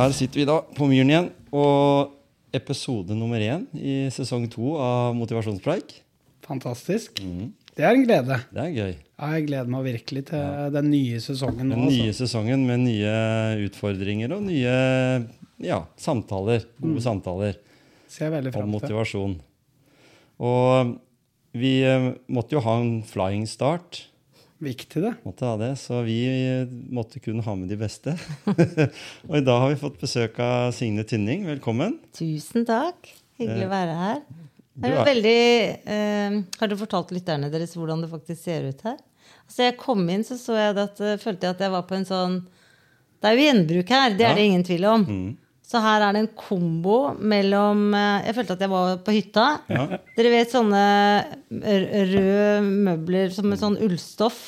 Her sitter vi da på Myren igjen. Og episode nummer én i sesong to av Motivasjonspreik. Fantastisk. Det er en glede. Det er gøy. Ja, Jeg gleder meg virkelig til den nye sesongen. Den nye altså. sesongen med nye utfordringer og nye ja, samtaler. Gode samtaler Ser jeg veldig om til. Om motivasjon. Og vi eh, måtte jo ha en flying start. Viktig, det. Måtte ha det, så vi eh, måtte kun ha med de beste. og i dag har vi fått besøk av Signe Tynning. Velkommen. Tusen takk. Hyggelig å være her. Du er veldig, eh, har du fortalt lytterne deres hvordan det faktisk ser ut her? Altså jeg kom inn, så så jeg at, eh, følte jeg at jeg var på en sånn Det er jo gjenbruk her, det Ja. er det ingen tvil om. Mm. Så her er det en kombo mellom eh, Jeg følte at jeg var på hytta. Ja. Dere vet sånne røde møbler som med sånn ullstoff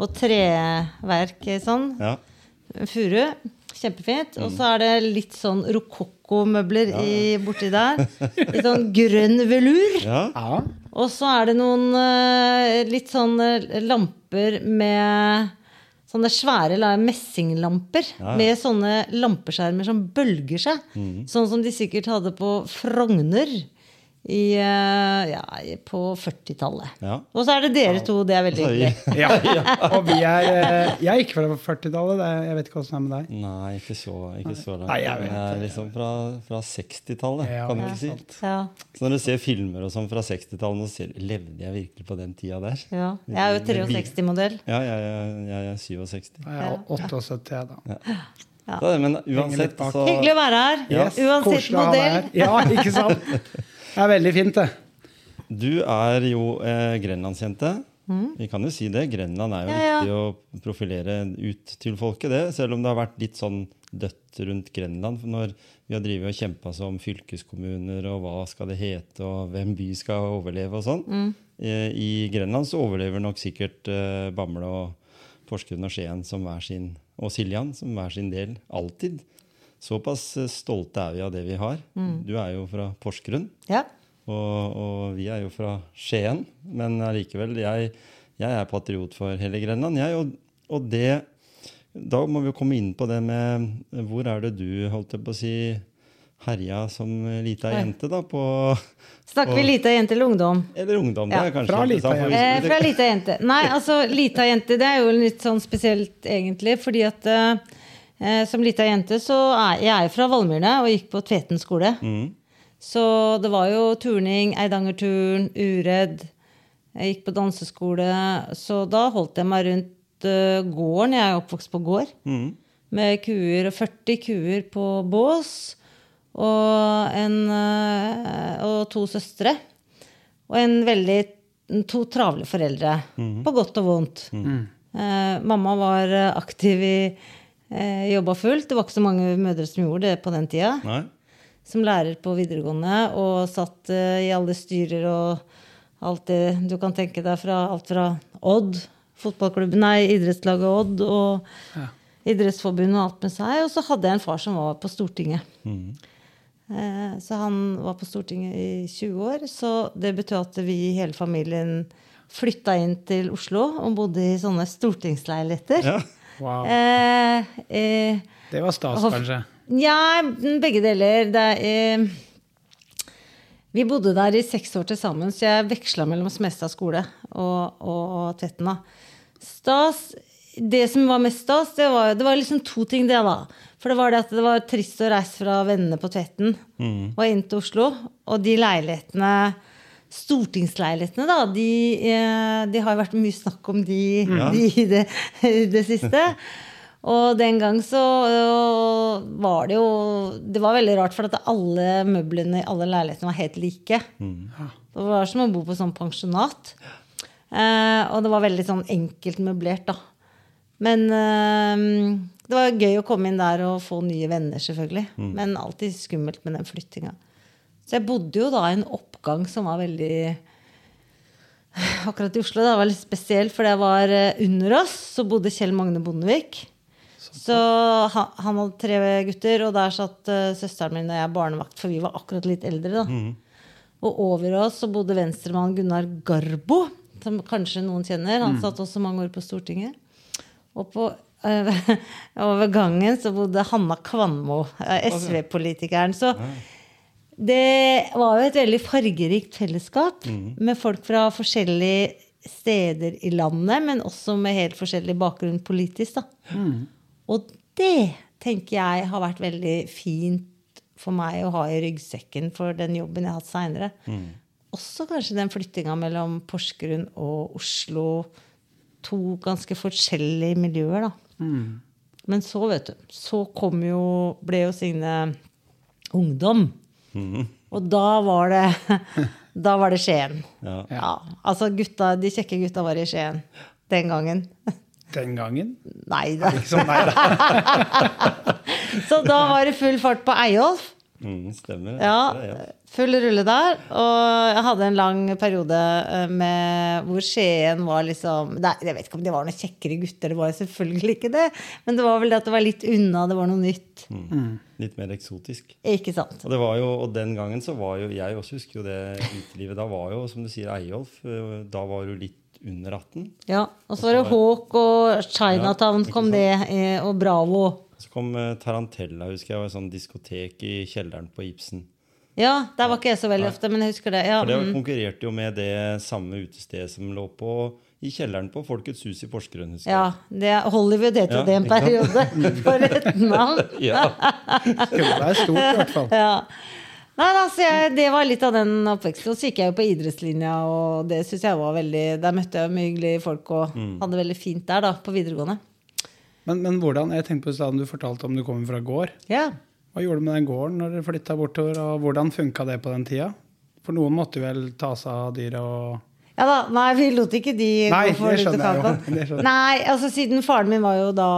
og treverk sånn. Ja. Furu. Kjempefint. Og så er det litt sånn rokokkomøbler i borti der. Litt sånn grønn velur. ja. Ja. Og så er det noen eh, litt sånne lamper med Sånne svære messinglamper Ja, ja. med sånne lampeskjermer som bølger seg. Mm. Sånn som de sikkert hadde på Frogner i, eh, ja, på 40-tallet. Ja. Og så er det dere to. Det er veldig hyggelig. ja. Og vi er eh, Jeg er ikke fra 40-tallet. er- Jeg vet ikke åssen det er med deg. Nei, ikke så, ikke så langt. Nei, jeg vet jeg er liksom fra, fra 60-tallet, Ja, kan du ikke si. Ja. Så når du ser filmer og sånn fra 60-tallet, så ser Levde jeg virkelig på den tida der? Ja. Jeg er jo 63-modell. Ja, jeg, jeg, jeg er 67. Jeg er 78, jeg, da. Ja. Så, men uansett, så Hyggelig å være her. Yes, Uansett modell. Ja, ikke sant? Det er veldig fint, det. Du er jo eh, grenlandsjente. Vi kan jo si det. Grenland er jo Mm. Ja, ja. viktig å profilere ut til folket, det. Selv om det har vært litt sånn dødt rundt Grenland. For når vi har drevet og kjempa som fylkeskommuner, og hva skal det hete, og hvem by skal overleve og sånn. Mm. Eh, I Grenland så overlever nok sikkert eh, Bamble og Porsgrunn og Skien som hver sin, og Siljan som hver sin del. Alltid. Såpass eh, stolte er vi av det vi har. Mm. Du er jo fra Porsgrunn. Ja. Og, og vi er jo fra Skien, men allikevel, jeg, jeg er patriot for hele Grenland. Jeg, og, og det Da må vi jo komme inn på det med Hvor er det du, holdt jeg på å si, herja som lita jente, da? På Snakker vi lita jente eller ungdom? Eller ungdom, det er kanskje Fra lita interessant, Eh, fra lita jente. Nei, altså lita jente, det er jo litt sånn spesielt egentlig, fordi at eh, som lita jente så er jeg er fra Valmyrene og gikk på Tveten skole. Mm. Så det var jo turning, Eidangerturn, Uredd. Jeg gikk på danseskole, så da holdt jeg meg rundt eh, gården. Jeg er oppvokst på gård. Mm. Med kuer og 40 kuer på bås. Og, en, eh, og to søstre. Og en veldig to travle foreldre. På godt og vondt. Eh, mamma var eh, aktiv i eh, Jobba fullt. Det var ikke så mange mødre som gjorde det på den tida. Nei? Som lærer på videregående og satt eh, i alle styrer og alt det du kan tenke deg fra alt fra Odd, fotballklubben, nei, idrettslaget Odd og Idrettsforbundet og alt med seg. Og så hadde jeg en far som var på Stortinget. Eh, Så han var på Stortinget i 20 år. Så det betød at vi i hele familien flytta inn til Oslo og bodde i sånne stortingsleiligheter. Ja. Wow. Eh, eh, Det var stas, og, kanskje. ja, begge deler. Det eh, vi bodde der i seks år til sammen, så jeg veksla mellom Smestad skole og, og Tvetten. da. Stas Det som var mest stas, det var, det var liksom to ting, det, da. For det var det at det var trist å reise fra vennene på Tvetten og inn til Oslo. Og de leilighetene Stortingsleilighetene, da, de, eh, de har vært mye snakk om de, Ja. de i det, i det siste. Og den gang så øh, var det jo Det var veldig rart, for at alle møblene i alle leilighetene var helt like. Det var som å bo på sånn pensjonat. Eh, og det var veldig sånn enkelt møblert, da. Men eh, det var gøy å komme inn der og få nye venner, selvfølgelig. Men alltid skummelt med den flyttinga. Så jeg bodde jo da i en oppgang som var veldig Akkurat i Oslo det var litt spesielt, for det var eh, under oss så bodde Kjell Magne Bondevik. Så han, han hadde tre gutter, og der satt uh, søsteren min og jeg barnevakt, for vi var akkurat litt eldre, da. Og over oss så bodde venstremann Gunnar Garbo, som kanskje noen kjenner. Han satt også mange år på Stortinget. Og på eh, over gangen så bodde Hanna Kvanmo, SV-politikeren. Så det var jo et veldig fargerikt fellesskap med folk fra forskjellige steder i landet, men også med helt forskjellig bakgrunn politisk. Da. Og det tenker jeg har vært veldig fint for meg å ha i ryggsekken for den jobben jeg har hatt seinere. Også kanskje den flyttinga mellom Porsgrunn og Oslo. To ganske forskjellige miljøer, da. Men så, vet du, så kom jo Ble jo Signe ungdom. Og da var det Da var det Skien. Ja. Ja. Altså gutta, de kjekke gutta var i Skien den gangen. Den gangen. Nei da. Ikke sånn, nei da. Så da var det full fart på Eyolf. Mm, stemmer. Er ja. Full rulle der. Og jeg hadde en lang periode eh, med hvor Skien var liksom Nei, Jeg vet ikke om det var noen kjekkere gutter, det var jo selvfølgelig ikke det. Men det var vel det at det var litt unna, det var noe nytt. Litt mer eksotisk. Ikke sant? Og, det var jo, og den gangen så var jo Jeg også husker jo det utelivet. Da var jo, som du sier, Eyolf. eh, Da var du litt under 18. Ja. Og så var det Hawk og Chinatown Ja, kom det, eh, og Bravo. Så kom Tarantella, husker jeg, var et sånn diskotek i kjelleren på Ibsen. Ja, der var ikke jeg så veldig ofte, men jeg husker det. Ja, For det mm. konkurrerte jo med det samme utestedet som lå på i kjelleren på Folkets hus i Porsgrunn. husker jeg. ja det, Hollywood het jo Ja, det en periode. For et navn! Ja. Det er stort, i hvert fall. Ja. Nei, altså, jeg, Det var litt av den oppveksten. Og så gikk jeg jo på idrettslinja, og det synes jeg var veldig Der møtte jeg mye hyggelige folk og hadde det veldig fint der, da, på videregående. Men, men hvordan, jeg tenkte på stedet du fortalte om du kommer fra gård. Ja. Hva gjorde du med den gården når dere flytta bortover, og hvordan funka det på den tida? For noen måtte vel ta seg av dyra og ja da, Nei, vi lot ikke de Nei, gå for det lut og kake. Nei, altså siden faren min var jo da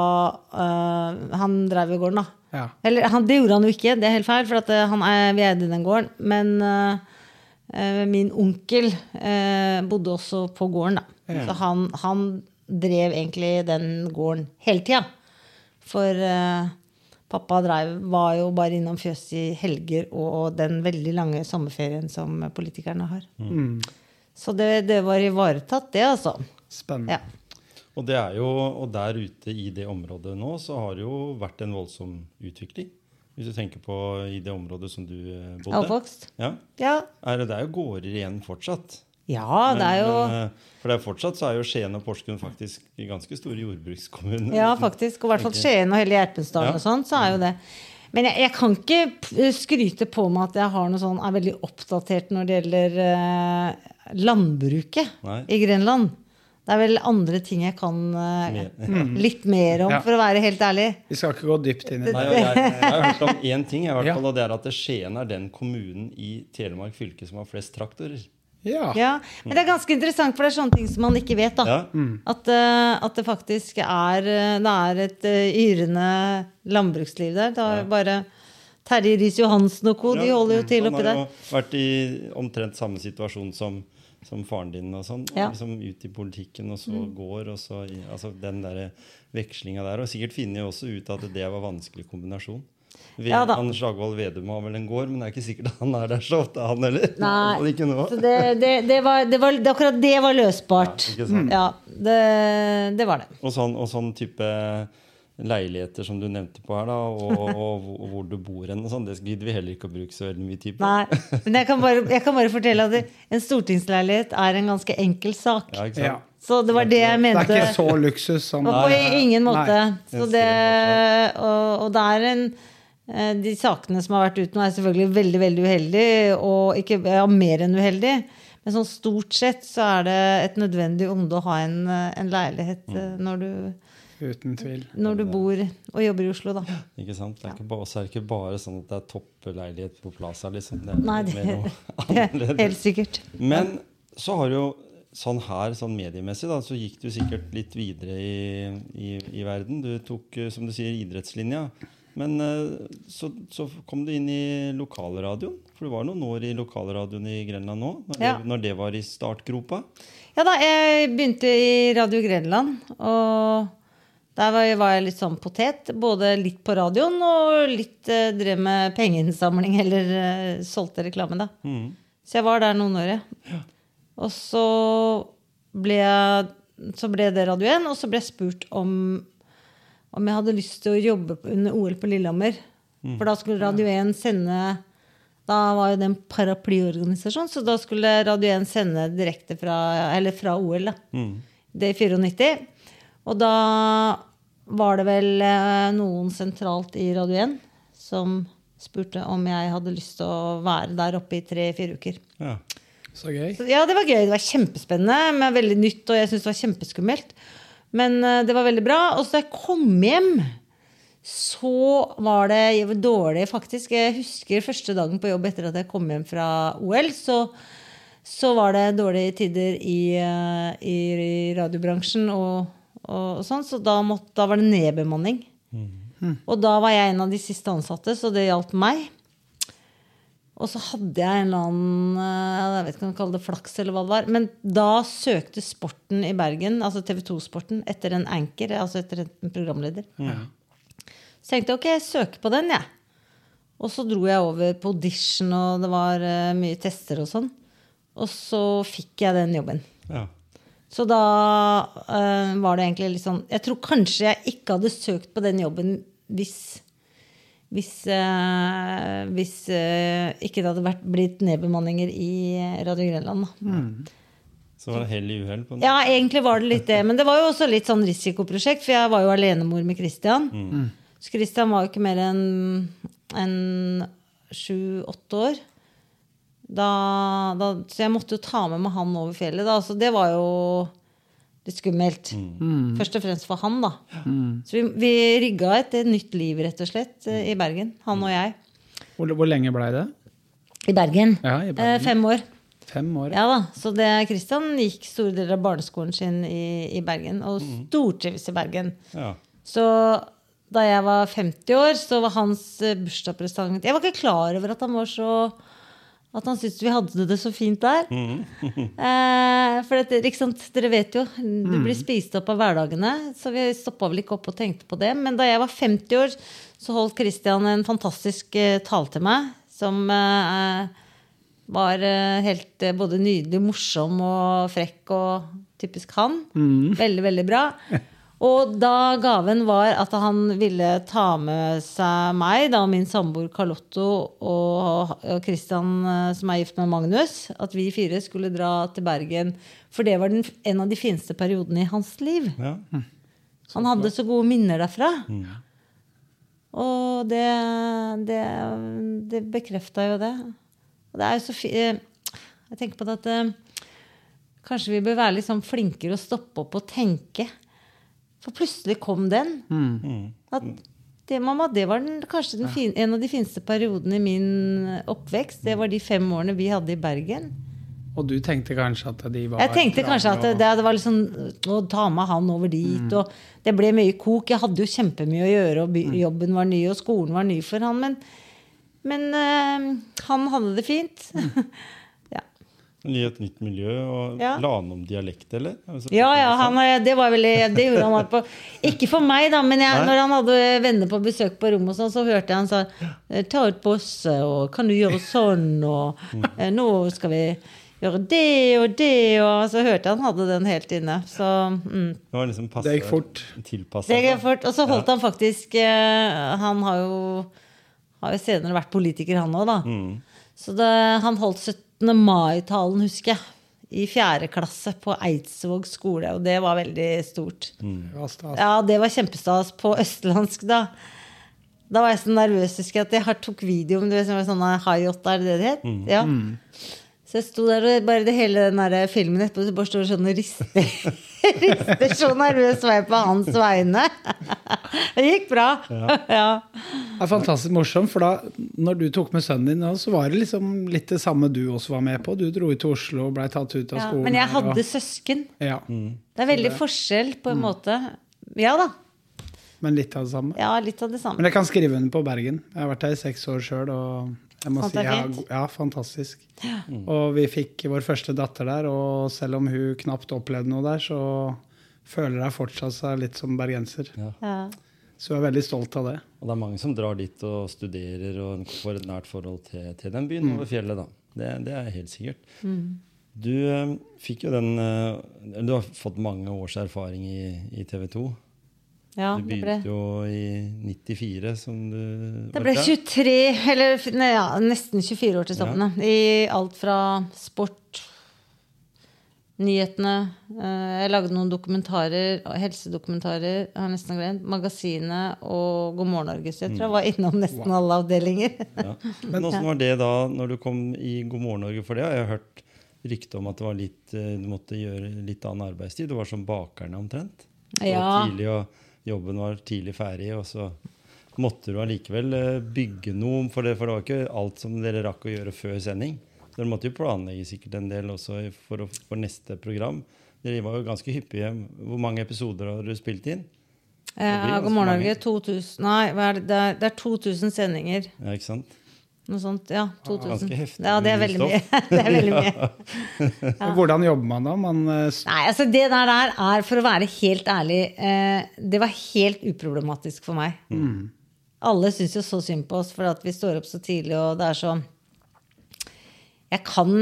øh, Han drev jo gården, da. Ja. Eller han, det gjorde han jo ikke, det er helt feil, for at, øh, han er, vi eide den gården. Men øh, min onkel øh, bodde også på gården, da. Så han, han drev egentlig den gården hele tida. For pappa drev, var jo bare innom fjøset i helger og den veldig lange sommerferien som politikerne har. Mm. Så det, det var ivaretatt, det, altså. Spennende. Ja. Og, det er jo, og der ute i det området nå så har det jo vært en voldsom utvikling. Hvis du tenker på i det området som du eh, bodde. Oppvokst. Ja. Ja. Er det, det er jo gårder igjen fortsatt. Ja, det er jo Men, eh, for det er fortsatt så er jo Skien og Porsgrunn faktisk ganske store jordbrukskommuner. Ja, faktisk. Og i hvert fall Skien og hele Gjerpensdalen Ja. og sånn, så er jo det. Men jeg, jeg kan ikke skryte på meg at jeg har noe sånn, er veldig oppdatert når det gjelder eh, landbruket Nei. i Grenland. Det er vel andre ting jeg kan eh, Mer. litt mer om, Ja. for å være helt ærlig. Vi skal ikke gå dypt inn i det. Nei, jeg, jeg har hørt om én ting, i hvert Ja. fall, og det er at Skien er den kommunen i Telemark fylke som har flest traktorer. Ja. Ja, Men det er ganske interessant, for det er sånne ting som man ikke vet. da. Ja. At, uh, at det faktisk er, eh, det er et uh, yrende landbruksliv der. Det er bare Terje Riis-Johansen og co. De holder jo til oppi der. Han har jo vært i omtrent samme situasjon som, som faren din. og sånn, Ja. liksom Ut i politikken, og så Mm. går, og så i- altså Den der vekslinga der. Og sikkert finner jo også ut at det var vanskelig kombinasjon. Vi, Ja da. han Slagvold Vedum har vel en gård, men det er ikke sikkert han er der så ofte, han heller. Nei, Og ikke så det, det, det, var, det var, det, akkurat det var løsbart. Ja, ikke sant? Ja, det, det var det. Og sånn, og sånn type leiligheter som du nevnte på her, da, og, og, hvor- hvor du bor hen, sånn, det gidder vi heller ikke å bruke så veldig mye tid på. Nei, men jeg kan bare, jeg kan bare fortelle at en stortingsleilighet er en ganske enkel sak. Ja, ikke sant? Ja. Så det var det jeg Det er ikke så luksus som Og på ingen måte. Så det, og, og det er en De sakene som har vært ute nå, er selvfølgelig veldig veldig uheldige, og ikke, ja, mer enn uheldig. Men sånn stort sett så er det et nødvendig onde å ha en, eh, en leilighet mm. når du, Uten tvil. når du bor og jobber i Oslo, da. Ikke sant? Det er ikke bare, så er det ikke bare sånn at det er toppleilighet på Plaza, liksom. Det er Nei, det, det er helt sikkert. Men så har jo sånn her, sånn mediemessig, da, så gikk du sikkert litt videre i, i, i verden. Du tok, eh, som du sier, idrettslinja. Men eh, så, så kom du inn i lokalradioen. For du var noen år i lokalradioen i Grenland nå, når, Ja. det, når det var i startgropa. Ja da, jeg begynte i Radio Grenland, og der var jeg, var jeg litt sånn potet. Både litt på radioen og litt eh, drev med pengeinnsamling eller eh, solgte reklame, da. Mm. Så jeg var der noen år, ja. Og så ble, jeg, så ble det Radio 1, og så ble jeg spurt om, om jeg hadde lyst til å jobbe under OL på Lillehammer. For da skulle Radio 1 sende Da var jo det en paraplyorganisasjon, så da skulle Radio 1 sende direkte fra, eller fra OL. da. Mm. Det i 94. Og da var det vel eh, noen sentralt i Radio 1 som spurte om jeg hadde lyst til å være der oppe i tre-fire uker. Ja. Så gøy. Så, ja, det var gøy. Det var kjempespennende, men veldig nytt, og jeg syntes det var kjempeskummelt. Men eh, det var veldig bra. Og så da jeg kom hjem, så var det dårlig, faktisk. Jeg husker første dagen på jobb etter at jeg kom hjem fra OL, så, så var det dårlige tider i, eh, i, i radiobransjen og, og, sånn, så da, måtte, da var det nedbemanning. Og da var jeg en av de siste ansatte, så det gjaldt meg. Og så hadde jeg en eller annen eh, jeg vet ikke om man kaller det flaks, eller hva det var. Men da søkte Sporten i Bergen, altså TV 2-sporten, etter en anchor, altså etter en programleder. Så tenkte jeg ok, jeg søker på den, jeg. Og så dro jeg over på audition, og det var eh, mye tester og sånn. Og så fikk jeg den jobben. ja. Så da eh, var det egentlig litt sånn Jeg tror kanskje jeg ikke hadde søkt på den jobben hvis hvis, eh, hvis eh, ikke det hadde vært blitt nedbemanninger i Radio Grenland. Da. Så var det hell i uhell. på den. Ja, egentlig var det litt det. Men det var jo også litt sånn risikoprosjekt, for jeg var jo alenemor med Christian. Så Christian var jo ikke mer enn enn sju-åtte år. Da, da, så jeg måtte jo ta med meg han over fjellet. Da. Så det var jo litt skummelt. Først og fremst for han, da. Så vi, vi rigga et, et nytt liv, rett og slett, eh, i Bergen. Han og jeg. Hvor, hvor lenge blei det? I Bergen. Ja, i Eh, fem år. Fem år? Ja da, Så det, Christian gikk store deler av barneskolen sin i, i Bergen, og stortrives i Bergen. Ja. Så da jeg var 50 år, så var hans eh, bursdagspresang Jeg var ikke klar over at han var så At han syntes vi hadde det så fint der. eh, for dette, ikke sant, dere vet jo, du blir spist opp av hverdagene. Så vi stoppa vel ikke opp og tenkte på det. Men da jeg var 50 år, så holdt Christian en fantastisk eh, tale til meg. Som eh, var eh, helt eh, både nydelig, morsom og frekk og typisk han. Veldig, veldig bra. Og da gaven var at han ville ta med seg meg, da min samboer Carlotto og Christian eh, som er gift med Magnus, at vi fire skulle dra til Bergen. For det var den, en av de fineste periodene i hans liv. ja. Han hadde så gode minner derfra. Og det, det, det bekrefta jo det. Og det er jo så fi eh, Jeg tenker på det at eh, kanskje vi bør være litt sånn flinkere å stoppe opp og tenke. For plutselig kom den. At det, mamma, det var den, kanskje den fin, en av de fineste periodene i min oppvekst. Det var de fem årene vi hadde i Bergen. Og du tenkte kanskje at de var Jeg tenkte kanskje at det, det var liksom Å ta med han over dit. Og det ble mye kok. Jeg hadde jo kjempemye å gjøre, og jobben var ny, og skolen var ny for han. Men, men øh, han hadde det fint. ja. I et nytt miljø. Og Ja. la han om dialekt, eller? Altså, ja, ja, han, det var veldig Det gjorde han på Ikke for meg, da, men jeg, når han hadde venner på besøk på rommet, og sånn, så hørte jeg han sa Ta ut Bosse, og kan du gjøre sånn, og eh, nå skal vi gjøre det og det, og så hørte jeg han hadde den helt inne. Så mm. Det var liksom passet, Det gikk fort. tilpasset Det gikk fort. Og så holdt han faktisk eh, Han har jo, har jo senere vært politiker, han òg, da. Så det, han holdt 17. mai-talen, husker jeg. I fjerde klasse på Eidsvåg skole, og det var veldig stort. Det var stas. Ja, det var kjempestas på østlandsk, da. Da var jeg så nervøs, husker jeg, at jeg tok video med du vet, sånn high yacht, er det det det het? Ja. Så jeg sto der og bare det hele den der filmen etterpå så bare står sånn og rister. rister så nervøs var jeg på hans vegne. det gikk bra. Ja. Det er fantastisk morsomt, for da når du tok med sønnen din, så var det liksom litt det samme du også var med på. Du dro ut til Oslo og blei tatt ut av Ja, skolen. men jeg hadde og, søsken. ja, Det er veldig forskjell på en måte. Ja da. Men litt av det samme. Ja, litt av det samme. Men jeg kan skrive under på Bergen. Jeg har vært der i seks år sjøl, og jeg må Fant si det ja, fint? ja, fantastisk. Og vi fikk vår første datter der, og selv om hun knapt opplevde noe der, så føler jeg fortsatt seg litt som bergenser. Ja. Så jeg er veldig stolt av det. Og det er mange som drar dit og studerer og får et nært forhold til, til den byen over fjellet. da. Det, det er helt sikkert. Du eh, fikk jo den eh, Du har fått mange års erfaring i, i TV 2. ja, Du det ble begynte jo i 94, som du Det ble 23, eller nei, ja, nesten 24 år til sammen. Ja. I alt fra sport, nyhetene eh, Jeg lagde noen dokumentarer, helsedokumentarer, jeg har nesten glemt. Magasinet og God morgen Norge. Så jeg tror jeg var innom nesten alle avdelinger. Ja. Men åssen var det da når du kom i God morgen Norge? For det Jeg har jeg hørt rykte om at det var litt, eh, du måtte gjøre litt annen arbeidstid. Du var som bakerne omtrent. Ja. Tidlig, og jobben var tidlig ferdig, og så måtte du allikevel eh, bygge noe. For det, for det var ikke alt som dere rakk å gjøre før sending. Dere måtte jo planlegge sikkert en del også for, å- for neste program. Dere var jo ganske hyppige. Hvor mange episoder har du spilt inn? Eh, God morgen. Norge 2000 Nei, er det? Det, er, det er 2000 sendinger. Ja, ikke sant? Noe sånt. Ja, 2000. Ganske heftig Ja, det er veldig mye. det er veldig mye. Ja. Hvordan jobber man da? Man, eh, Nei, altså det der, der er, for å være helt ærlig, eh, det var helt uproblematisk for meg. Alle syns jo så synd på oss for at vi står opp så tidlig, og det er så Jeg kan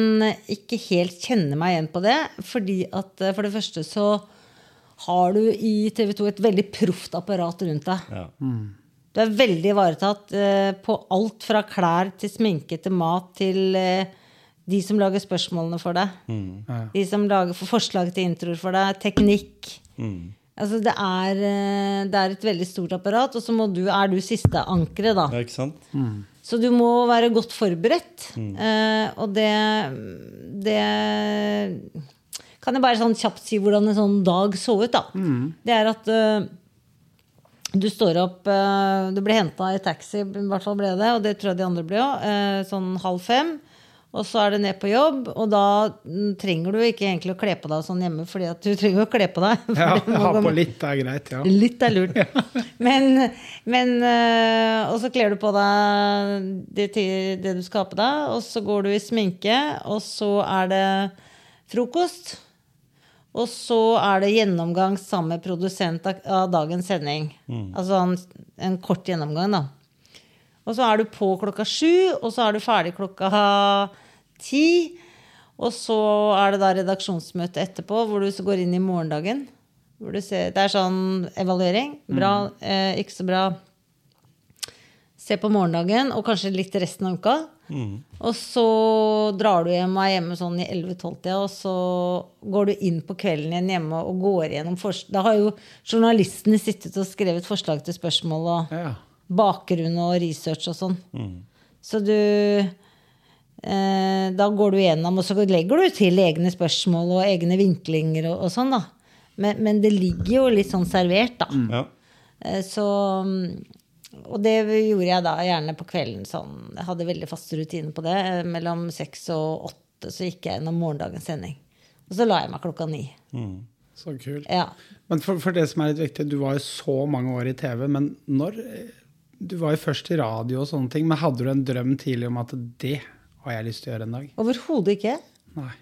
ikke helt kjenne meg igjen på det, fordi at eh, for det første så har du i TV 2 et veldig proft apparat rundt deg. Ja. Du er veldig ivaretatt eh, på alt fra klær til sminke til mat til eh, de som lager spørsmålene for deg. De som lager forslag til introer for deg. Teknikk. Altså det er, eh, det er et veldig stort apparat, og så må du, er du siste ankeret, da. ja, ikke sant? Så du må være godt forberedt. Eh, og det, det Kan jeg bare sånn kjapt si hvordan en sånn dag så ut, da. Det er at eh, du står opp eh, Du blir henta i taxi, i hvert fall ble det, og det tror jeg de andre ble òg, sånn halv fem. Og så er det ned på jobb, og da mm, trenger du ikke egentlig å kle på deg sånn hjemme, fordi at du trenger å kle på deg. ja, ha på litt er greit, ja. Litt er lurt. Men, men øh, Og så kler du på deg det, det du skal ha på deg, og så går du i sminke, og så er det frokost. Og så er det gjennomgang sammen med produsent av, dagens sending. Altså en, en kort gjennomgang, da. Og så er du på klokka sju, og så er du ferdig klokka ti. Og så er det da redaksjonsmøte etterpå, hvor du så går inn i morgendagen. Hvor du ser, det er sånn evaluering. Bra, eh, ikke så bra. Se på morgendagen, og kanskje litt resten av uka. Og så drar du hjem og er hjemme sånn i 11-12-tida, og så går du inn på kvelden igjen hjemme og går gjennom fors- Da har jo journalistene sittet og skrevet forslag til spørsmål og ja. bakgrunn og research og sånn. Så du eh, Da går du gjennom, og så legger du til egne spørsmål og egne vinklinger og, og sånn, da. Men, men det ligger jo litt sånn servert, da. Ja. Eh, Så Og det gjorde jeg da gjerne på kvelden. Sånn. Jeg hadde veldig faste rutiner på det. Mellom seks og åtte så gikk jeg gjennom morgendagens sending. Og så la jeg meg klokka ni. Så kult. Ja. Men for, for det som er litt viktig, du var jo så mange år i TV, men når Du var jo først i radio og sånne ting, men hadde du en drøm tidlig om at det har jeg lyst til å gjøre en dag? Overhodet ikke. Nei.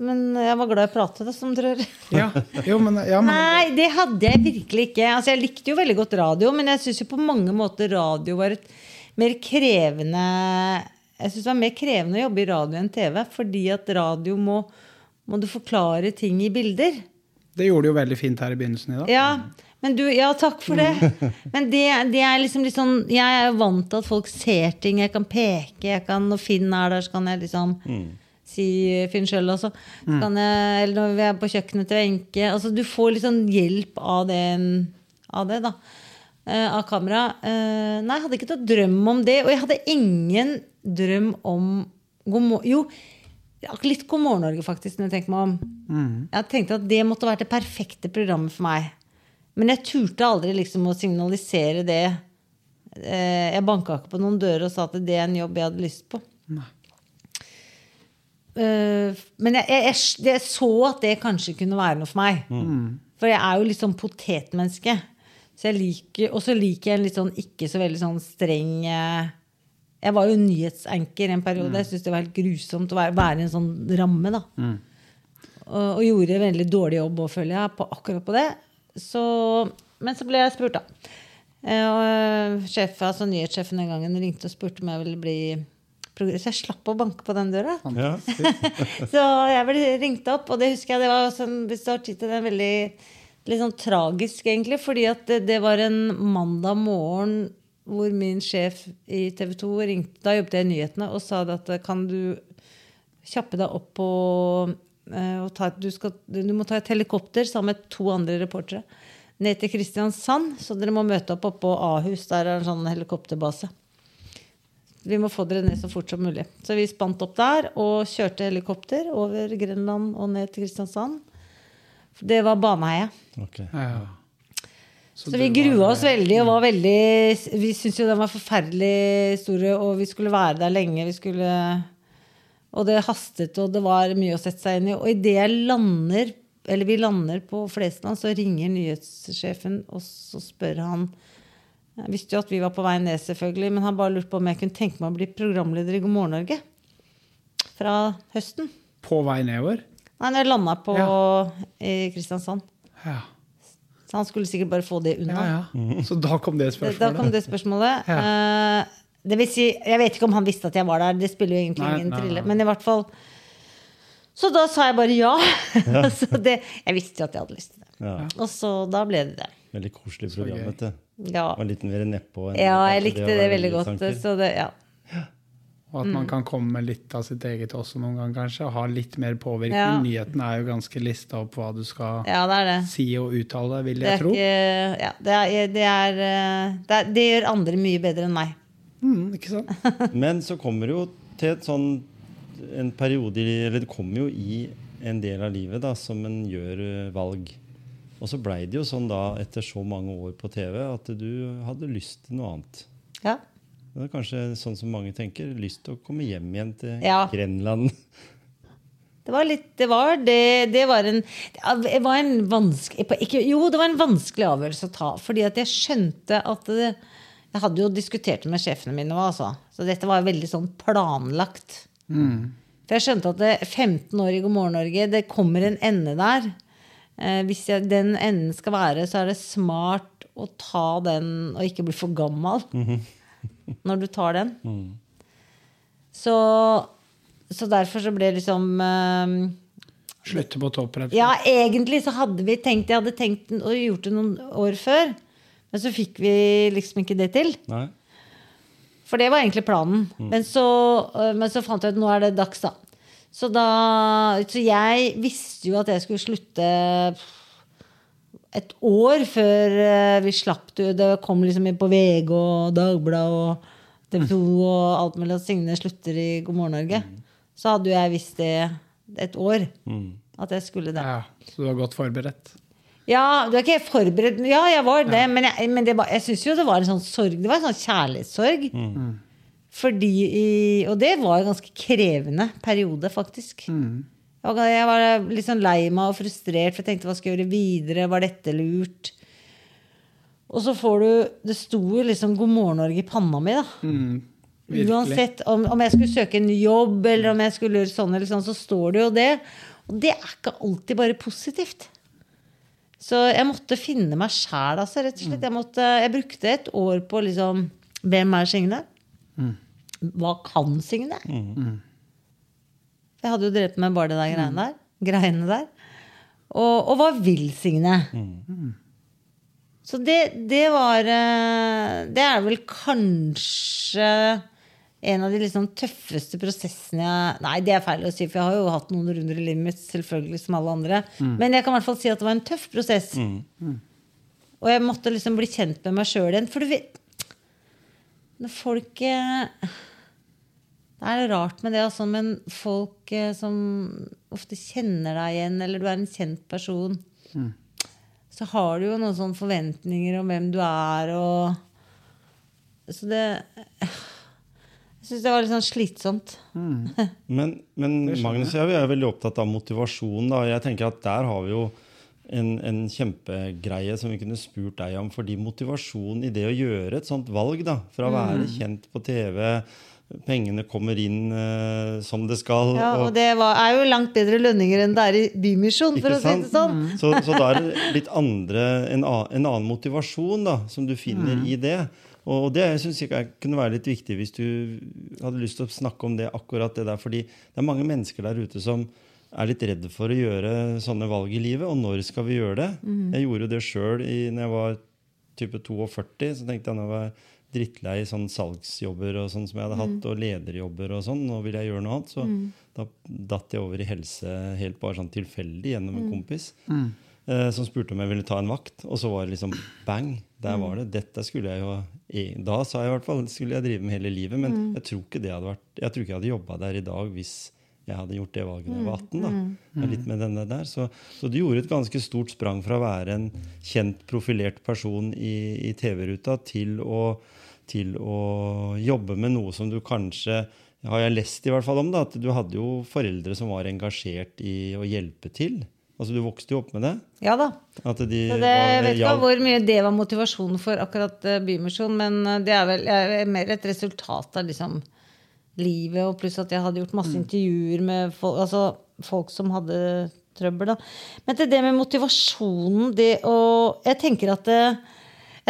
Men jeg var glad i å prate, det, som dere hører. Ja, jo, men, ja, men Nei, det hadde jeg virkelig ikke. Altså, jeg likte jo veldig godt radio, men jeg syns jo på mange måter radio var et mer krevende Jeg syns det var mer krevende å jobbe i radio enn TV, fordi at radio må, må du forklare ting i bilder. det gjorde du jo veldig fint her i begynnelsen i dag. Ja, men du, ja, takk for det. Men det, det er liksom litt sånn Jeg er jo vant til at folk ser ting. Jeg kan peke. Jeg kan, når Finn er der, så kan jeg liksom si Finn sjøl, altså. Så kan jeg, eller når vi er på kjøkkenet til Wenche. Altså, du får litt sånn hjelp av det, av det da. Eh, av kamera. Eh, nei, jeg hadde ikke noen drøm om det. Og jeg hadde ingen drøm om Jo, litt God morgen Norge, faktisk, når jeg tenker meg om. Jeg tenkte at det måtte vært det perfekte programmet for meg. Men jeg turte aldri liksom å signalisere det. Eh, Jeg banka ikke på noen dører og sa at det er en jobb jeg hadde lyst på. Eh, Men jeg, jeg, jeg, så at det kanskje kunne være noe for meg. For jeg er jo litt sånn potetmenneske. Så jeg liker, og så liker jeg en litt sånn ikke så veldig sånn streng eh, Jeg var jo nyhetsanker en periode. Jeg syntes det var helt grusomt å være, være i en sånn ramme. da. Og, og gjorde en veldig dårlig jobb òg, føler jeg, på akkurat på det. Så, men så ble jeg spurt, da. Eh, Og eh, sjef, altså nyhetssjefen den gangen ringte og spurte om jeg ville bli Så jeg slapp å banke på den døra. Ja. Så jeg ble ringt opp, og det husker jeg det var sånn, hvis du har tid til det, veldig litt sånn tragisk, egentlig. Fordi at det, det var en mandag morgen hvor min sjef i TV 2 ringte Da jobbet jeg i nyhetene og sa at kan du kjappe deg opp på og ta, du, skal, du må ta et helikopter sammen med to andre reportere ned til Kristiansand. Så dere må møte opp oppå på Ahus. Der er en sånn helikopterbase. Vi må få dere ned så fort som mulig. Så vi spant opp der og kjørte helikopter over Grenland og ned til Kristiansand. Det var Baneheia. Okay. Ja. Så vi grua oss veldig og var veldig Vi syntes jo den var forferdelig stor, og vi skulle være der lenge. Vi skulle Og det hastet, og det var mye å sette seg inn i. Og idet jeg lander, eller vi lander på Flesland, så ringer nyhetssjefen, og så spør han Jeg visste jo at vi var på vei ned, selvfølgelig, men han bare lurte på om jeg kunne tenke meg å bli programleder i God morgen Norge. Fra høsten. På vei nedover? Nei, når jeg landa på i Kristiansand. Ja. Så han skulle sikkert bare få det unna. ja, ja. Så da kom det spørsmålet? Da kom det spørsmålet. Ja. det vil si, jeg vet ikke om han visste at jeg var der. Det spiller jo egentlig Nei, ingen nei, trille. nei. Men i hvert fall Så da sa jeg bare ja. så det, jeg visste jo at jeg hadde lyst til det. Ja. Og så da ble det det. Veldig koselig program. vet du. Ja, Og litt mer nedpå. ja jeg likte det veldig godt. Så det, ja. Og at man kan komme med litt av sitt eget også noen gang, kanskje. Og ha litt mer påvirkning. Ja. Nyhetene er jo ganske lista opp hva du skal ja, det er det. si og uttale, vil Det er jeg tro. ikke ja, det, er, det, er, eh, det, er, det gjør andre mye bedre enn meg. Mm, ikke sant? Men så kommer det jo til et sånn en periode Eller det kommer jo i en del av livet da, som en gjør eh, valg. Og så blei det jo sånn da, etter så mange år på TV, at du hadde lyst til noe annet. Ja. Det er kanskje sånn som mange tenker. Lyst til å komme hjem igjen til Ja. Grenland. Det var litt Det var, det, det var en Det var en vanskelig ikke, Jo, det var en vanskelig avgjørelse å ta. Fordi at jeg skjønte at det, Jeg hadde jo diskutert det med sjefene mine òg, altså. Så dette var veldig sånn planlagt. For jeg skjønte at det, 15 år i God morgen Norge, det kommer en ende der. Eh, hvis jeg, den enden skal være, så er det smart å ta den og ikke bli for gammel når du tar den. Så, så derfor så ble liksom eh, Slutte på topp, rett og slett. Ja, egentlig så hadde vi tenkt Jeg hadde tenkt å gjort det noen år før. Men så fikk vi liksom ikke det til. Nei? For det var egentlig planen. Men, så, øh, men så fant jeg ut at nå er det dags, da. Så, da. så jeg visste jo at jeg skulle slutte et år før øh, vi slapp det. Det kom liksom inn på VG og Dagbladet og TV 2 og alt mulig at Signe slutter i God morgen Norge. Så hadde jo jeg visst det et år. At jeg skulle det. Ja, så du var godt forberedt. Ja, du er ikke forberedt Ja, jeg var det, men jeg, men det var, jeg syns jo det var en sånn sorg. Det var en sånn kjærlighetssorg. Fordi i- Og det var en ganske krevende periode, faktisk. Var- Jeg var litt sånn lei meg og frustrert, for jeg tenkte hva skal jeg gjøre videre? Var dette lurt? Og så får du Det sto jo liksom 'God morgen Norge' i panna mi, da. Mm, Uansett om, om jeg skulle søke en ny jobb, eller om jeg skulle gjøre sånn, eller sånn, så står det jo det. Og det er ikke alltid bare positivt. Så jeg måtte finne meg sjæl, altså, rett og slett. Jeg, måtte, jeg brukte et år på liksom Hvem er Signe? Hva kan Signe? Jeg hadde jo drevet med bare det der greiene der. Greiene der. Og, og hva vil Signe? Så det, det var eh, Det er vel kanskje en av de liksom tøffeste prosessene jeg Nei, det er feil å si, for jeg har jo hatt noen runder i livet mitt, selvfølgelig, som alle andre. Men jeg kan i hvert fall si at det var en tøff prosess. Og jeg måtte liksom bli kjent med meg sjøl igjen. For du vet Når folk eh, Det er rart med det, altså, men folk eh, som ofte kjenner deg igjen, eller du er en kjent person, så har du jo noen sånne forventninger om hvem du er, og Så det Jeg syns det var litt sånn slitsomt. Men, men Magnus og jeg er veldig opptatt av motivasjon. Da. Jeg tenker at Der har vi jo en, en kjempegreie som vi kunne spurt deg om. Fordi motivasjon i det å gjøre et sånt valg, da, fra å være kjent på TV Pengene kommer inn uh, som det skal. Ja, og det var, er jo langt bedre lønninger enn det er i Bymisjon, for å si det sånn. sånn. Så, så da er det litt andre, en, en annen motivasjon da, som du finner Mm. i det. Og det syns jeg kunne være litt viktig hvis du hadde lyst til å snakke om det akkurat det der. Fordi det er mange mennesker der ute som er litt redde for å gjøre sånne valg i livet. Og når skal vi gjøre det? Mm. Jeg gjorde jo det sjøl når jeg var type 42. Så tenkte jeg når jeg var drittlei sånn salgsjobber og sånn som jeg hadde Mm. hatt, og lederjobber og sånn. Nå ville jeg gjøre noe annet. Så da datt jeg over i helse helt bare sånn tilfeldig gjennom Mm. en kompis. Eh, som spurte om jeg ville ta en vakt. Og så var det liksom bang! Der var det. Dette skulle jeg jo e- Da sa jeg i hvert fall skulle jeg drive med hele livet. Men jeg tror ikke det hadde vært Jeg tror ikke jeg hadde jobba der i dag hvis jeg hadde gjort det valget da jeg var 18. da. Litt med denne der. Så, så du gjorde et ganske stort sprang fra å være en kjent, profilert person i, i TV-ruta til å, til å jobbe med noe som du kanskje har jeg lest i hvert fall om da, at du hadde jo foreldre som var engasjert i å hjelpe til. Altså Du vokste jo opp med det? Ja da. De det, jeg vet ikke ja. hvor mye det var motivasjonen for akkurat eh, Bymisjon, men eh, det er vel er mer et resultat av liksom livet, og pluss at jeg hadde gjort masse intervjuer med folk, altså folk som hadde trøbbel. Da. Men til det med motivasjonen det å Jeg tenker at det,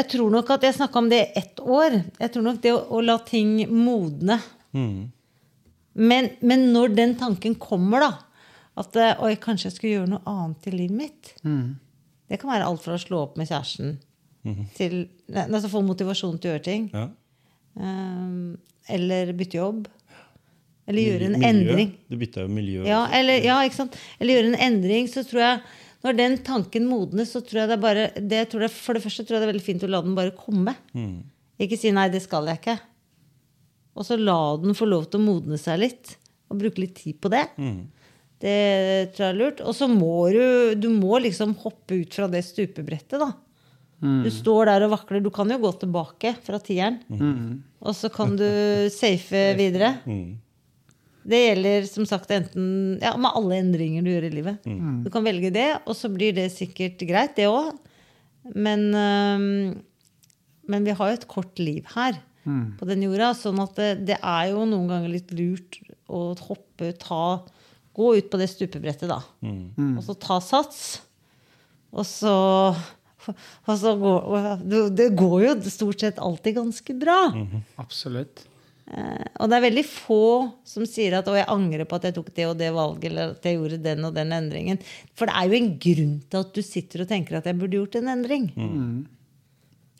Jeg tror nok at jeg snakka om det i ett år. Jeg tror nok det å, å la ting modne. Mm. Men, men når den tanken kommer, da At eh, oi, kanskje jeg skulle gjøre noe annet i livet mitt. Det kan være alt fra å slå opp med kjæresten til altså få motivasjon til å gjøre ting. Ja. Um, eller bytte jobb. Eller gjøre en Miljø. endring. Du bytta jo miljø. Ja, eller, ja, ikke sant? eller gjøre en endring. Så tror jeg Når den tanken modnes, så tror jeg det er bare det tror jeg, For det første tror jeg det er veldig fint å la den bare komme. Mm. Ikke si 'nei, det skal jeg ikke'. Og så la den få lov til å modne seg litt. Og bruke litt tid på det. Mm. Det tror jeg er lurt. Og så må du, du må liksom hoppe ut fra det stupebrettet, da. Du står der og vakler. Du kan jo gå tilbake fra tieren. Og så kan du safe videre. Mm. Det gjelder som sagt enten ja, med alle endringer du gjør i livet. Du kan velge det, og så blir det sikkert greit, det òg. Men, øh, men vi har jo et kort liv her på den jorda, sånn at det, det er jo noen ganger litt lurt å hoppe, ta Gå ut på det stupebrettet, da. Mm. Og så ta sats. Og så og så går, det går jo stort sett alltid ganske bra. Absolutt. Eh, og det er veldig få som sier at 'å, jeg angrer på at jeg tok det og det valget', eller at jeg gjorde den og den endringen. For det er jo en grunn til at du sitter og tenker at jeg burde gjort en endring.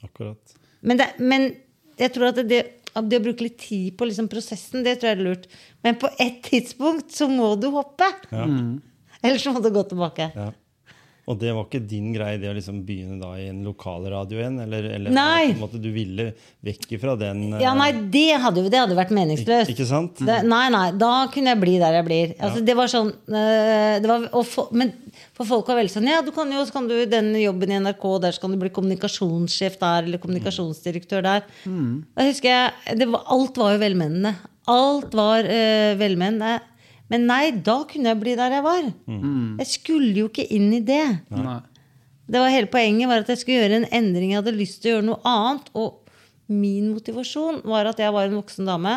Akkurat. Men, det, men jeg tror at det, at det å bruke litt tid på liksom prosessen, det tror jeg er lurt. Men på et tidspunkt så må du hoppe. Ja. Ellers så må du gå tilbake. Ja. Og det var ikke din greie det å liksom begynne da i en lokalradio igjen? Eller, eller Nei. på en måte du ville vekk ifra den eh, Ja, nei, det hadde jo det hadde vært meningsløst. Ikke sant? Det, nei, nei, da kunne jeg bli der jeg blir. Altså, Det var sånn øh, det var, og for, Men for folk var veldig sånn Ja, du kan jo så kan du den jobben i NRK, der så kan du bli kommunikasjonssjef der, eller kommunikasjonsdirektør der. Mm. Da husker jeg, det var, Alt var jo velmenende. Alt var øh, velmenende. Men nei, da kunne jeg bli der jeg var. Jeg skulle jo ikke inn i det. Nei. Det var Hele poenget var at jeg skulle gjøre en endring. Jeg hadde lyst til å gjøre noe annet. Og min motivasjon var at jeg var en voksen dame.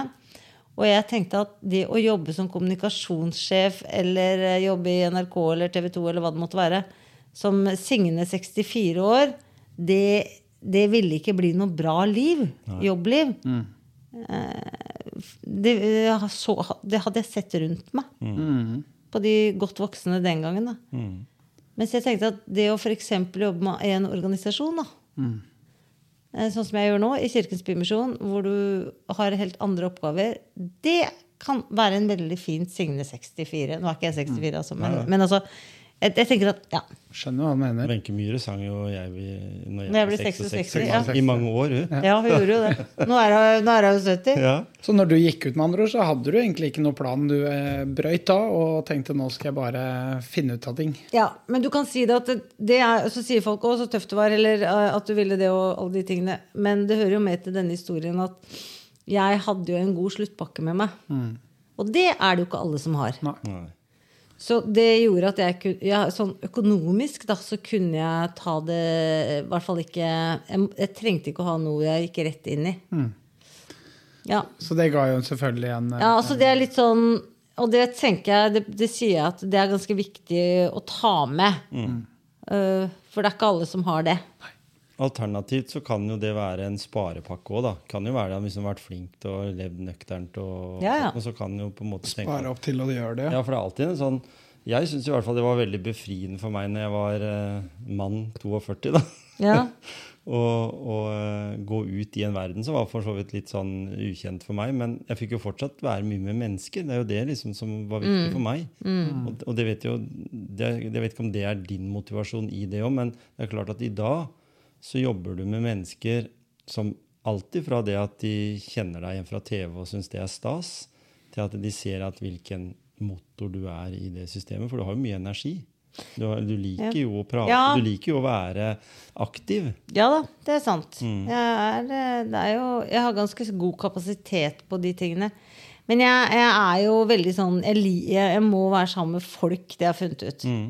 Og jeg tenkte at det å jobbe som kommunikasjonssjef eller eh, jobbe i NRK eller TV 2 eller hva det måtte være, som Signe 64 år, det, det ville ikke bli noe bra liv. Jobbliv. Det, så, det hadde jeg sett rundt meg på de godt voksne den gangen. da. Mm. Mens jeg tenkte at det å f.eks. jobbe med, en organisasjon, da, mm. sånn som jeg gjør nå, i Kirkens Bymisjon, hvor du har helt andre oppgaver, det kan være en veldig fin Signe 64. Nå er ikke jeg 64, altså, men, men altså jeg, jeg tenker at ja, Skjønner hva du mener. Wenche Myhre sang jo jeg når Når jeg ble blir 66, 66, ja. i mange år, hun. ja, hun gjorde jo det. Nå er hun, nå er hun 70. Ja. Så når du gikk ut, med andre ord, så hadde du egentlig ikke noe plan. Du eh, brøyt da og tenkte nå skal jeg bare finne ut av ting. Ja, men du kan si det at det, er, Så sier folk 'å, så tøft det var', eller at du ville det og alle de tingene. Men det hører jo med til denne historien at jeg hadde jo en god sluttpakke med meg. Og det er det jo ikke alle som har. Nei. Nei. Så det gjorde at jeg kunne ja, Sånn økonomisk da, så kunne jeg ta det I hvert fall ikke Jeg, jeg trengte ikke å ha noe jeg gikk rett inn i. Ja. Så det ga jo selvfølgelig en eh, ja, altså det er litt sånn Og det tenker jeg Det, det sier jeg at det er ganske viktig å ta med. Uh, for det er ikke alle som har det. Alternativt så kan jo det være en sparepakke òg, da. Kan jo være det hvis man har vært flink til å levd nøkternt, og, Ja, ja. og så kan jo på en måte tenke Spare opp til å gjøre det. Ja, for det er alltid en sånn Jeg syns i hvert fall det var veldig befriende for meg når jeg var eh, mann 42, da. Ja. og, og eh, gå ut i en verden som var for så vidt litt sånn ukjent for meg. Men jeg fikk jo fortsatt være mye med mennesker. Det er jo det liksom som var viktig for meg. Og, og det vet jo, det, jeg vet ikke om det er din motivasjon i det òg, men det er klart at i dag så jobber du med mennesker som alltid fra det at de kjenner deg igjen fra TV og syns det er stas, til at de ser at hvilken motor du er i det systemet. For du har jo mye energi. Du, har, du liker jo å prate, Ja. du liker jo å være aktiv. Ja da, det er sant. Mm. Jeg, er, det er jo, jeg har ganske god kapasitet på de tingene. Men jeg, jeg er jo veldig sånn jeg, jeg må være sammen med folk, det jeg har funnet ut. Mm.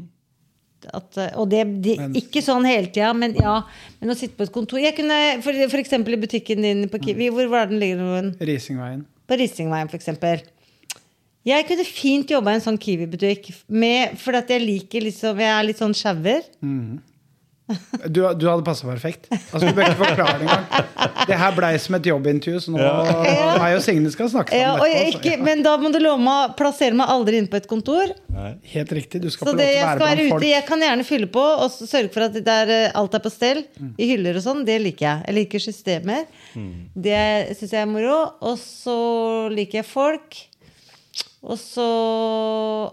At, eh, og det, det Men- ikke sånn hele tida, men ja. Men å sitte på et kontor jeg kunne, for, for eksempel i butikken din på Kiwi, hvor var den ligger den? Risingveien. På Risingveien, eksempel. Jeg kunne fint jobba i en sånn Kiwi-butikk. For at jeg liker liksom Jeg er litt sånn sjauer. Du, du hadde passa perfekt. Altså, du bør ikke forklare det engang. Det her blei som et jobbintervju, så nå meg og Signe skal snakke Ja, sammen og jeg, etterpå. ikke, ja. men da må du love meg å plassere meg aldri inn på et kontor. Nei. Helt riktig. Du skal Så få lov det, til å jeg være skal være ute. folk. Jeg kan gjerne fylle på og sørge for at det er, eh, alt er på stell. I hyller og sånn. Det liker jeg. Jeg liker systemer. Det syns jeg er moro. Og så liker jeg folk. Og så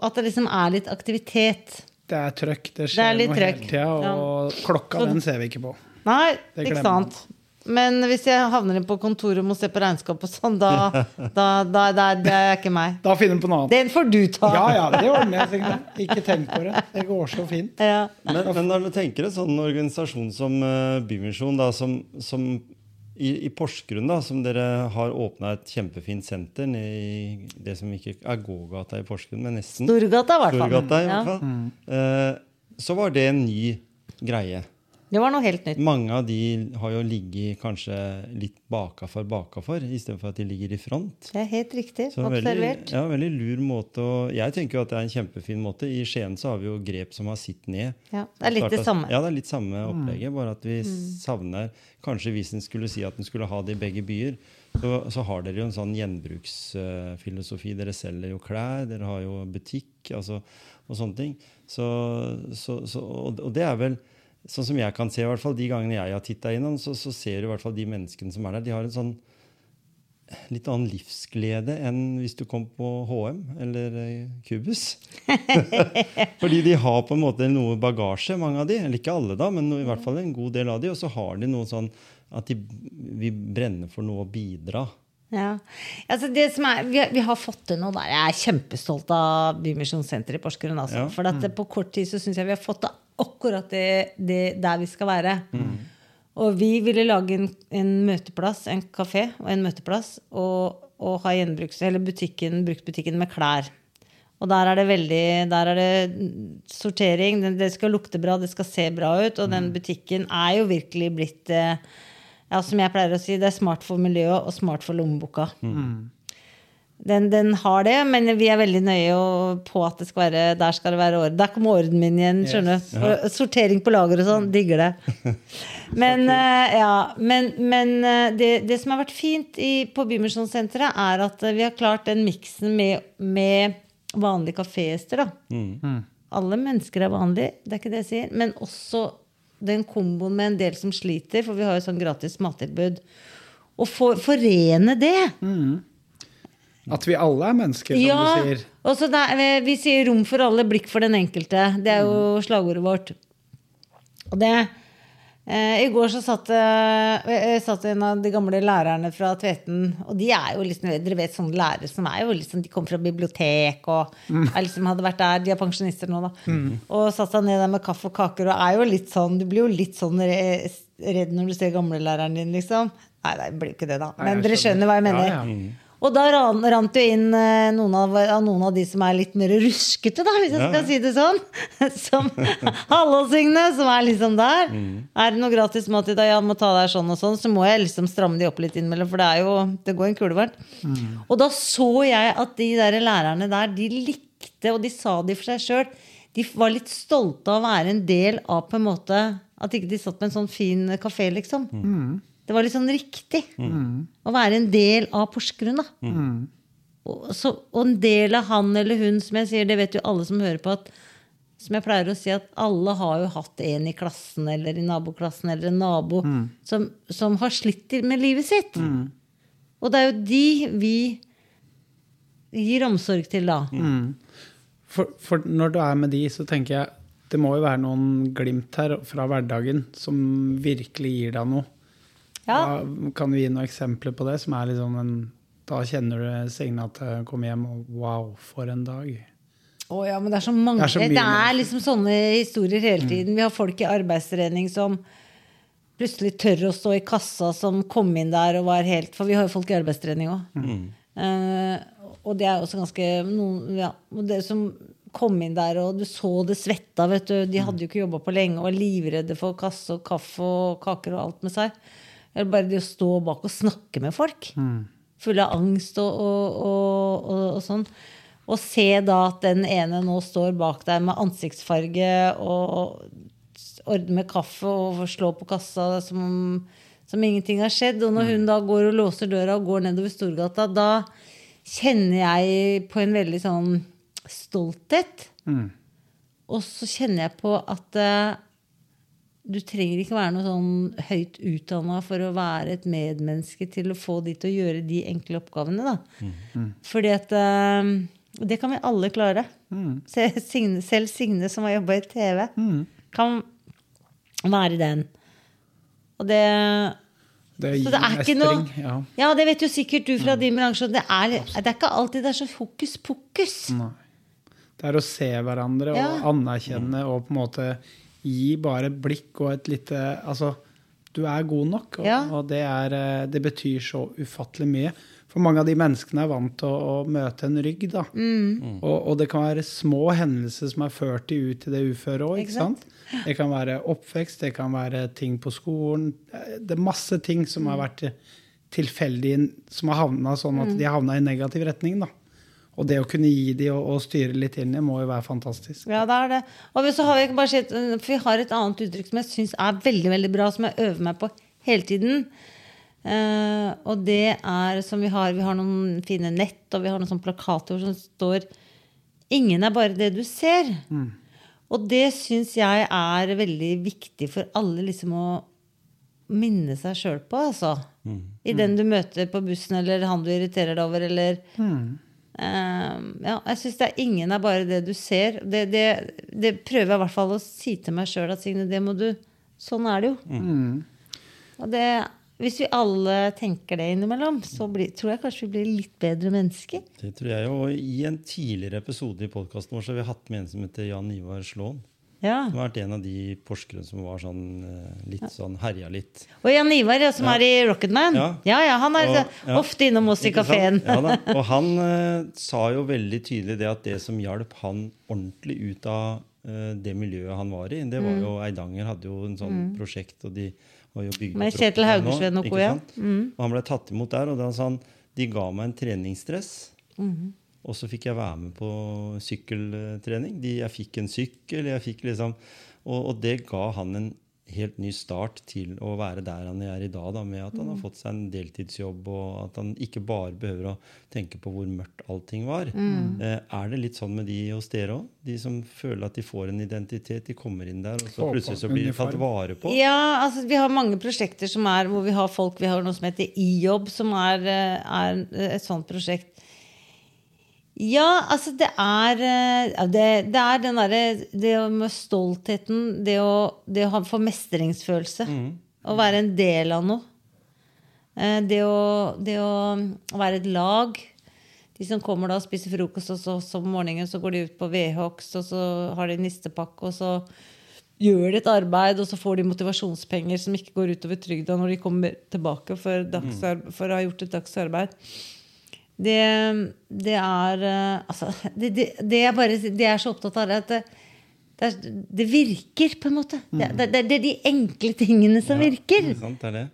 at det liksom er litt aktivitet. Det er trøkk. Det skjer det noe trøkk. hele tida, og klokka Så- den ser vi ikke på. Nei, Det ikke sant. Men hvis jeg havner inn på kontoret og må se på regnskap og sånn, da, da, da, da det er ikke meg. Da finner vi på noe annet. Den får du ta. Ja ja, det ordner jeg, sikkert. Ikke tenk på det. Det går så fint. Ja. Men, men når du tenker en sånn organisasjon som uh, Bymisjon, da, som, som i, i Porsgrunn, da, som dere har åpna et kjempefint senter i det som ikke er gågata i Porsgrunn, men nesten Storgata, i hvert fall. Storgata, i hvert fall. Eh, så var det en ny greie. Det var noe helt nytt. Mange av de har jo ligget kanskje litt bakafor bakafor, istedenfor at de ligger i front. Det er helt riktig. Så veldig, Observert. ja, veldig lur måte å Jeg tenker jo at det er en kjempefin måte. I Skien så har vi jo grep som har sitt ned. Ja, det er litt det samme. Mm. Ja, det er litt samme opplegget, bare at vi savner Kanskje hvis en skulle si at en skulle ha det i begge byer, så, så har dere jo en sånn gjenbruksfilosofi. Dere selger jo klær, dere har jo butikk altså, og sånne ting. Så, så, så, og, og det er vel Sånn som jeg kan se, i hvert fall de gangene jeg har titta innom, så, så ser du i hvert fall de menneskene som er der, de har en sånn litt annen livsglede enn hvis du kom på HM eller Cubus. Kubus. Fordi de har på en måte noe bagasje, mange av de. Eller ikke alle, da, men i hvert fall en god del av de. Og så har de noe sånn at de vil brenne for noe å bidra. Ja. Altså det som er, vi, har, vi har fått til noe der. Jeg er kjempestolt av Bymisjonssenteret i Porsgrunn. Altså. Ja. For at det, på kort tid så syns jeg vi har fått til akkurat det, det der vi skal være. Og vi ville lage en, en møteplass, en kafé og en møteplass, og, og ha gjenbruks, eller butikken, bruktbutikken med klær. Og der er det veldig Der er det sortering. Det, det skal lukte bra, det skal se bra ut. Og den butikken er jo virkelig blitt eh, ja, som jeg pleier å si, det er smart for miljøet og smart for lommeboka. Den, den har det, men vi er veldig nøye på at det skal være, der skal det være orden. Der kommer orden min igjen. skjønner du. Sortering på lager og sånn. Digger det. Men, eh, ja, men, men eh, det, det som har vært fint i, på Bymisjonssenteret, er at eh, vi har klart den miksen med, med vanlige kafégjester. Mm. Alle mennesker er vanlige, det er ikke det jeg sier. Men også den komboen med en del som sliter, for vi har jo sånn gratis mattilbud. Å få- forene det. At vi alle er mennesker, som Ja, du sier. Og så er- Vi sier 'rom for alle, blikk for den enkelte'. Det er jo slagordet vårt. Og det eh, I går så satt, eh, satt en av de gamle lærerne fra Tveten. Og de er jo liksom, dere vet sånne lærere som er jo liksom, De kommer fra bibliotek og er liksom, hadde vært der. De er pensjonister nå, da. Og satt seg ned der med kaffe og kaker og er jo litt sånn Du blir jo litt sånn redd når du ser gamlelæreren din, liksom. Nei, det blir jo ikke det, da. Men dere skjønner hva jeg mener. Ja, ja. Og da ran, rant jo inn eh, noen av, noen av de som er litt mer ruskete, da, hvis jeg skal ja. si det sånn. Som Hallo, Signe, som er liksom der. Er det noe gratis mat i dag? Ja, må ta deg sånn og sånn. Så må jeg liksom stramme de opp litt innimellom, for det er jo Det går en kule varmt. Og da så jeg at de der lærerne der, de likte, og de sa det for seg sjøl, de var litt stolte av å være en del av på en måte At ikke de satt med en sånn fin kafé, liksom. Det var litt sånn riktig. Å være en del av Porsgrunn, da. Og, så, og en del av han eller hun, som jeg sier, det vet jo alle som hører på, at som jeg pleier å si, at alle har jo hatt en i klassen eller i naboklassen eller en nabo som, som har slitt med livet sitt. Og det er jo de vi gir omsorg til da. For, for når du er med de, så tenker jeg det må jo være noen glimt her fra hverdagen som virkelig gir deg noe. Ja. Da kan du gi noen eksempler på det? som er liksom en, Da kjenner du Signe at jeg kommer hjem, og wow, for en dag. Å ja, men det er så mange Det er så Det er, liksom sånne historier hele tiden. Vi har folk i arbeidstrening som plutselig tør å stå i kassa, som kom inn der og var helt For vi har jo folk i arbeidstrening òg. og det er også ganske noen, ja, og det som kom inn der, og du så det svetta, vet du. De hadde jo ikke jobba på lenge og var livredde for kasse og kaffe og kaker og alt med seg. Eller bare det å stå bak og snakke med folk. Fulle av angst og, og, og, og, sånn. Og se da at den ene nå står bak deg med ansiktsfarge og ordner med kaffe og slår på kassa som, som ingenting har skjedd. Og når hun da går og låser døra og går nedover Storgata, da kjenner jeg på en veldig sånn stolthet. Og så kjenner jeg på at eh, du trenger ikke være noe sånn høyt utdanna for å være et medmenneske til å få de til å gjøre de enkle oppgavene. Da. Fordi at eh, Det kan vi alle klare. Se, Signe, selv Signe, som har jobba i TV, kan være den. Og det Det Så det er ikke noe. Ja. Ja, det vet jo sikkert du fra din bransje. Det er, det er ikke alltid det er så hokus pokus. Nei. Det er å se hverandre Ja. og anerkjenne og på en måte gi bare blikk og et lite Altså, du er god nok, og, Ja. og det, er, eh, det betyr så ufattelig mye. For mange av de menneskene er vant til å, å møte en rygg, da. Mm. Og, og det kan være små hendelser som har ført de ut i det uføret òg, Ikke sant? Det kan være oppvekst, det kan være ting på skolen. Det er masse ting som har vært tilfeldige, som har havna sånn Mm. at de har havna i negativ retning, da. Og det å kunne gi de og, og styre litt inn i, må jo være fantastisk. Ja, det er det. Og så har vi, bare sett, for vi har et annet uttrykk som jeg syns er veldig veldig bra, som jeg øver meg på hele tiden. Uh, og det er som vi har Vi har noen fine nett, og vi har noen sånne plakater som står 'Ingen er bare det du ser'. Og det syns jeg er veldig viktig for alle liksom å minne seg sjøl på, altså. I den du møter på bussen, eller han du irriterer deg over, eller Eh, ja, jeg syns det er ingen er bare det du ser. Det, det, det prøver jeg i hvert fall å si til meg sjøl at Signe, det må du Sånn er det jo. Og det, hvis vi alle tenker det innimellom, så blir, tror jeg kanskje vi blir litt bedre mennesker. Det tror jeg jo. Og I en tidligere episode i podkasten vår så har vi hatt med en som heter Jan Ivar Slåen. Ja. Som har vært en av de Porsgrunn som var sånn eh, litt sånn herja litt. Og Jan Ivar, som Ja. er i Rocketman. Ja. Ja, ja, han er Og- ofte innom oss i kafeen. Ja. Og han uh, sa jo veldig tydelig det at det som hjalp han ordentlig ut av uh, det miljøet han var i, det var Mm. jo Eidanger hadde jo en sånn prosjekt, og de var jo bygd Med Kjetil Haugesveen og co, ja. Mm. Og han ble tatt imot der, og da sa han de ga meg en treningsstress. Mhm. Og så fikk jeg være med på sykkeltrening. De, jeg fikk en sykkel, jeg fikk liksom og, og det ga han en helt ny start til å være der han er i dag, da, med at han har Mm. fått seg en deltidsjobb, og at han ikke bare behøver å tenke på hvor mørkt allting var. Mm. Eh, er det litt sånn med de hos dere òg? De som føler at de får en identitet, de kommer inn der, og så plutselig så blir de tatt vare på? Ja, altså vi har mange prosjekter som er hvor vi har folk Vi har noe som heter iJobb, som er, eh, er et sånt prosjekt. Ja, altså det er eh, det, det er den derre Det med stoltheten, det å, det å få mestringsfølelse. Å være en del av noe. Eh, Det å, det å være et lag. De som kommer da og spiser frokost, og så, så om morgenen så går de ut på vedhogst, og så har de nistepakke, og så gjør de et arbeid, og så får de motivasjonspenger som ikke går utover trygda når de kommer tilbake for, dagsar- for å ha gjort et dagsarbeid. Det, det er eh, Altså, det, det, det, er bare, det jeg er så opptatt av, er at det, det, er, virker, på en måte. Det, det, det, det er de enkle tingene som virker. Ikke sant, det er det.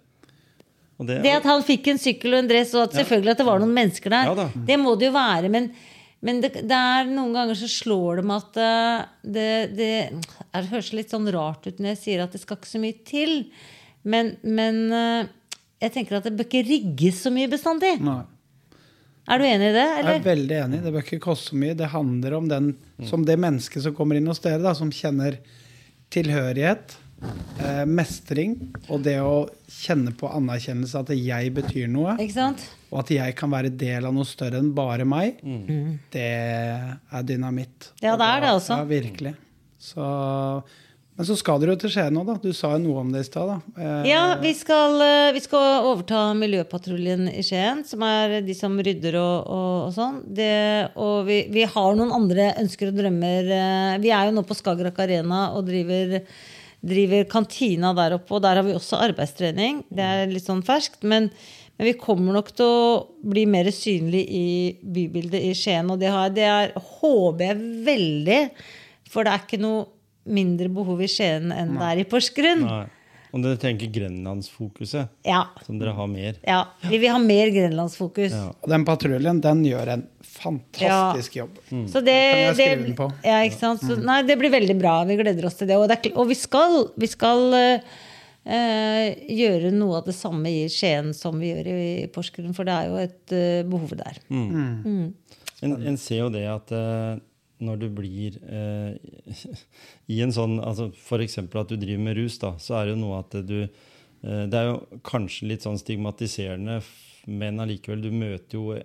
Og det, Det at han fikk en sykkel og en dress, og at selvfølgelig at det var noen mennesker der, Ja det må det jo være. Men, men det, det er noen ganger så slår det meg at eh, det, det, det høres litt sånn rart ut når jeg sier at det skal ikke så mye til. Men, men eh, jeg tenker at det bør ikke rigges så mye bestandig. Nei. Er du enig i det? Jeg er veldig enig. Det bør ikke koste så mye. Det handler om den, som det mennesket som kommer inn hos dere, da, som kjenner tilhørighet, eh, mestring og det å kjenne på anerkjennelse at jeg betyr noe, og at jeg kan være del av noe større enn bare meg, det er dynamitt. Ja, det er det også. Ja, virkelig. Så, men så skal dere jo til Skien nå, da. Du sa jo noe om det i stad. Eh, Ja, vi skal, eh, vi skal overta Miljøpatruljen i Skien, som er de som rydder og, og, og sånn. Det, og vi, vi har noen andre ønsker og drømmer. eh, Vi er jo nå på Skagerrak Arena og driver, driver kantina der oppe, og der har vi også arbeidstrening. Det er litt sånn ferskt. Men, men vi kommer nok til å bli mer synlig i bybildet i Skien, og det, har, det er, håper jeg veldig. For det er ikke noe mindre behov i Skien enn det er i Porsgrunn. Nei. Og dere tenker grenlandsfokuset, Ja. som dere har mer. ja. Vi vil ha mer grenlandsfokus. Ja. Den patruljen, den gjør en fantastisk jobb. Så det, kan jeg det, skrive den på. ja, ikke sant? Så, nei, det blir veldig bra. Vi gleder oss til det. Og, det er, og vi skal, vi skal eh, eh, gjøre noe av det samme i Skien som vi gjør i Porsgrunn, for det er jo et uh, behov der. En, en ser jo det at eh, når du blir eh, i en sånn altså F.eks. at du driver med rus, da, så er det jo noe at du eh, Det er jo kanskje litt sånn stigmatiserende, men allikevel, du møter jo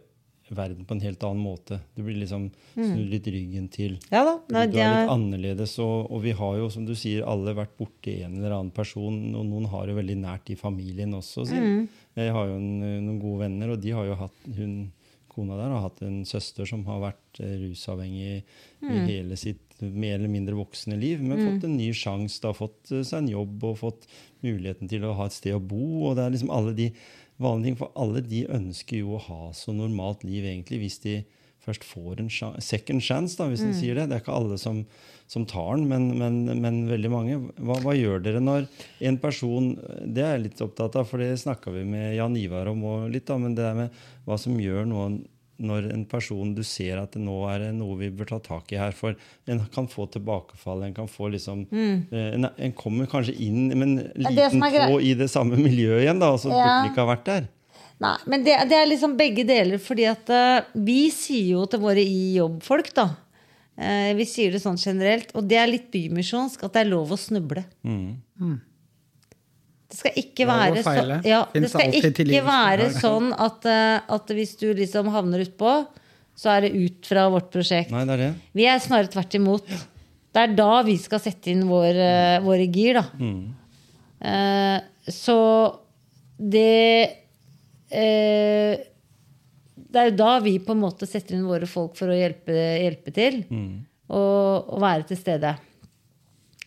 verden på en helt annen måte. Du blir liksom snudd litt ryggen til. Ja da. Nei, du er litt er, annerledes, og, og vi har jo, som du sier, alle vært borti en eller annen person, og noen har jo veldig nært i familien også. Mm. Jeg har jo en, noen gode venner, og de har jo hatt hun, kona der har hatt en søster som har vært eh, rusavhengig Mm. i hele sitt mer eller mindre voksne liv, men fått en ny sjanse, da, fått eh, seg en jobb og fått muligheten til å ha et sted å bo. og det er liksom alle de vanlige ting, For alle de ønsker jo å ha så normalt liv, egentlig, hvis de først får en second chance, da, hvis en sier det. Det er ikke alle som, som tar den, men, men, men veldig mange. Hva, hva gjør dere når en person Det er jeg litt opptatt av, for det snakka vi med Jan Ivar om òg litt, da, men det der med hva som gjør noe når en person du ser at det nå er det noe vi bør ta tak i her. For en kan få tilbakefall, en kan få liksom mm. en, en kommer kanskje inn med en Mm. det som liten få i det samme miljøet igjen, da, og så Ja. burde ikke ha vært der. Nei, men det, det er liksom begge deler, fordi at uh, vi sier jo til våre i jobb-folk, da Uh, Vi sier det sånn generelt, og det er litt bymisjonsk, at det er lov å snuble. Mm. Det skal ikke være, så, ja, det skal ikke være sånn at, uh, at hvis du liksom havner utpå, så er det ut fra vårt prosjekt. Nei, det er det. Vi er snarere tvert imot. Det er da vi skal sette inn vår, våre gir, da. Eh, så det Det er jo da vi på en måte setter inn våre folk for å hjelpe, hjelpe til. Og, og være til stede.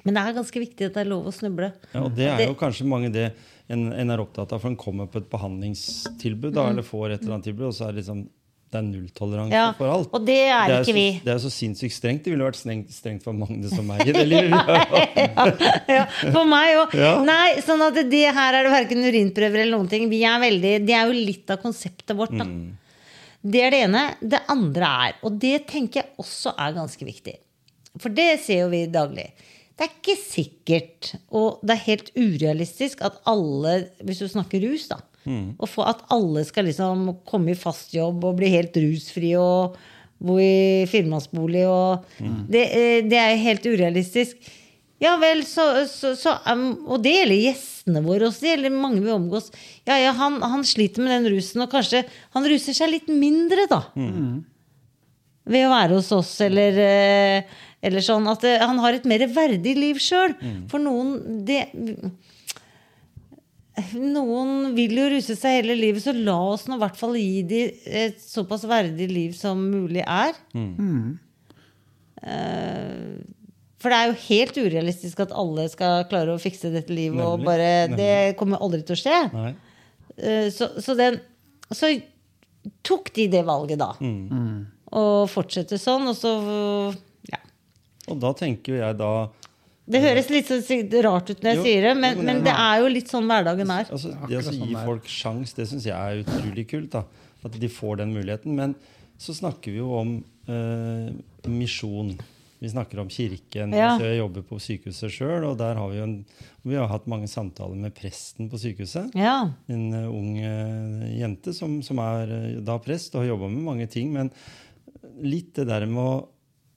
Men det er ganske viktig at det er lov å snuble. Ja, og det er Det- jo kanskje mange det en, en er opptatt av, for en kommer på et behandlingstilbud da, eller får et eller annet tilbud, og så er det liksom det er nulltoleranse Ja, for alt. og det er jo ikke så, vi. Det er så sinnssykt strengt. Det ville vært strengt, strengt for Magnus og meg i det livet vi ja, for meg òg. Ja. Nei, sånn at det her er det verken urinprøver eller noen ting. Vi er veldig, det er jo litt av konseptet vårt, da. Det er det ene. Det andre er, og det tenker jeg også er ganske viktig, for det ser jo vi daglig. Det er ikke sikkert, og det er helt urealistisk, at alle, hvis du snakker rus, da å få At alle skal liksom komme i fast jobb og bli helt rusfri og bo i firmannsbolig og det, eh, det er helt urealistisk. Ja vel, så, så, så um, Og det gjelder gjestene våre også. Det gjelder mange vi omgås. Ja, ja, han, han sliter med den rusen, og kanskje han ruser seg litt mindre, da. ved å være hos oss, eller, eh, eller sånn. At han har et mer verdig liv sjøl. For noen det, Noen vil jo ruse seg hele livet, så la oss nå i hvert fall gi dem et såpass verdig liv som mulig er. Eh, For det er jo helt urealistisk at alle skal klare å fikse dette livet. og Nemlig, bare, nemlig. Det kommer aldri til å skje. Eh, Så, så, den, så tok de det valget, da. Mm. Og fortsette sånn. Og så ja. Og da tenker jo jeg da Det høres litt så rart ut når jeg Jo, sier det, men, men det- er jo litt sånn hverdagen er. altså, Det å sånn gi er. folk sjans, det syns jeg er utrolig kult. da At de får den muligheten. Men så snakker vi jo om eh, misjon. Vi snakker om kirken. Ja. Altså, jeg jobber på sykehuset sjøl, og der har vi jo en, vi har hatt mange samtaler med presten på sykehuset. Ja. En uh, ung uh, jente som, som er uh, da prest og har jobba med mange ting. Men litt det der med å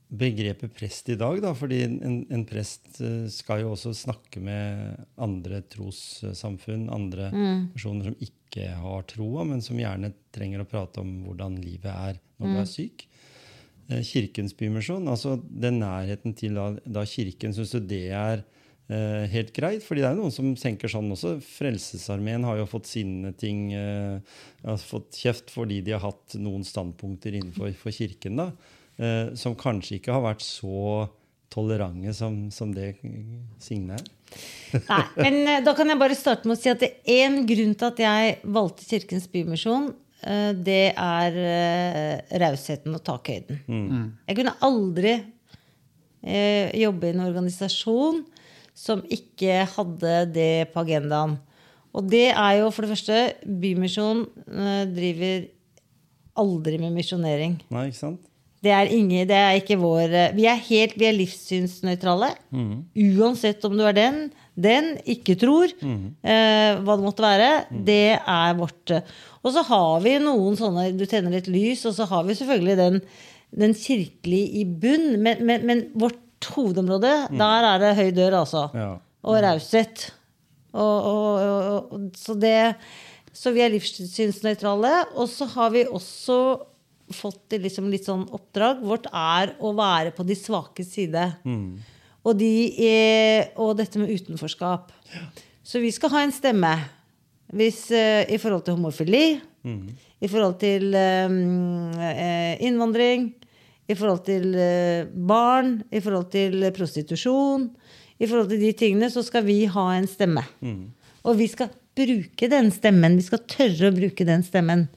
begrepet prest i dag, da, fordi en, en prest eh, skal jo også snakke med andre trossamfunn, andre personer som ikke har troa, men som gjerne trenger å prate om hvordan livet er når du er syk. Eh, Kirkens Bymisjon, altså den nærheten til da, da kirken, syns du det er eh, helt greit? Fordi det er noen som tenker sånn også. Frelsesarmeen har jo fått sine ting eh, har fått kjeft fordi de har hatt noen standpunkter innenfor for kirken, da, eh, som kanskje ikke har vært så tolerante som, som det Signe er. Nei, men eh, da kan jeg bare starte med å si at det er én grunn til at jeg valgte Kirkens Bymisjon. eh, Det er eh, rausheten og takhøyden. Jeg kunne aldri eh, jobbe i en organisasjon som ikke hadde det på agendaen. Og det er jo for det første Bymisjon driver aldri med misjonering. Nei, ikke sant? Det er, ingen, det er ikke vår eh, Vi er helt vi er livssynsnøytrale. Uansett om du er den, den, ikke tror, eh, hva det måtte være. Det er vårt. Og så har vi noen sånne Du tenner litt lys, og så har vi selvfølgelig den, den kirkelige i bunn. Men, men, men vårt hovedområde, der er det høy dør, altså. Ja. Og raushet. Og, og, så, det, så vi er livssynsnøytrale. Og så har vi også fått liksom litt sånn oppdrag. Vårt er å være på de svake side. Og, de er, og dette med utenforskap. Så vi skal ha en stemme. Hvis, uh, I forhold til homofili, i forhold til eh, eh, innvandring, i forhold til uh, barn, i forhold til prostitusjon. I forhold til de tingene så skal vi ha en stemme. Og vi skal bruke den stemmen. Vi skal tørre å bruke den stemmen.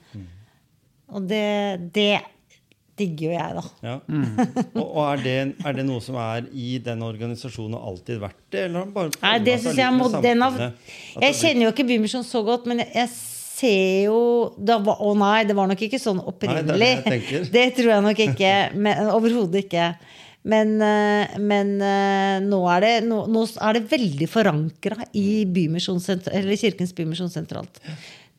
Og det, det digger jo jeg, da. Ja. Og, og er, det, er det noe som er i den organisasjonen og alltid vært det? Eller bare Nei, det syns synes jeg må, den det Jeg kjenner jo ikke Bymisjon så godt, men jeg, jeg ser jo da var, Å nei, det var nok ikke sånn Nei, opprinnelig. det er det det tror jeg nok ikke. Overhodet ikke. Men, eh, men eh, nå, er det, nå, nå er det veldig forankra i Bymisjons, eller Kirkens Bymisjon sentralt.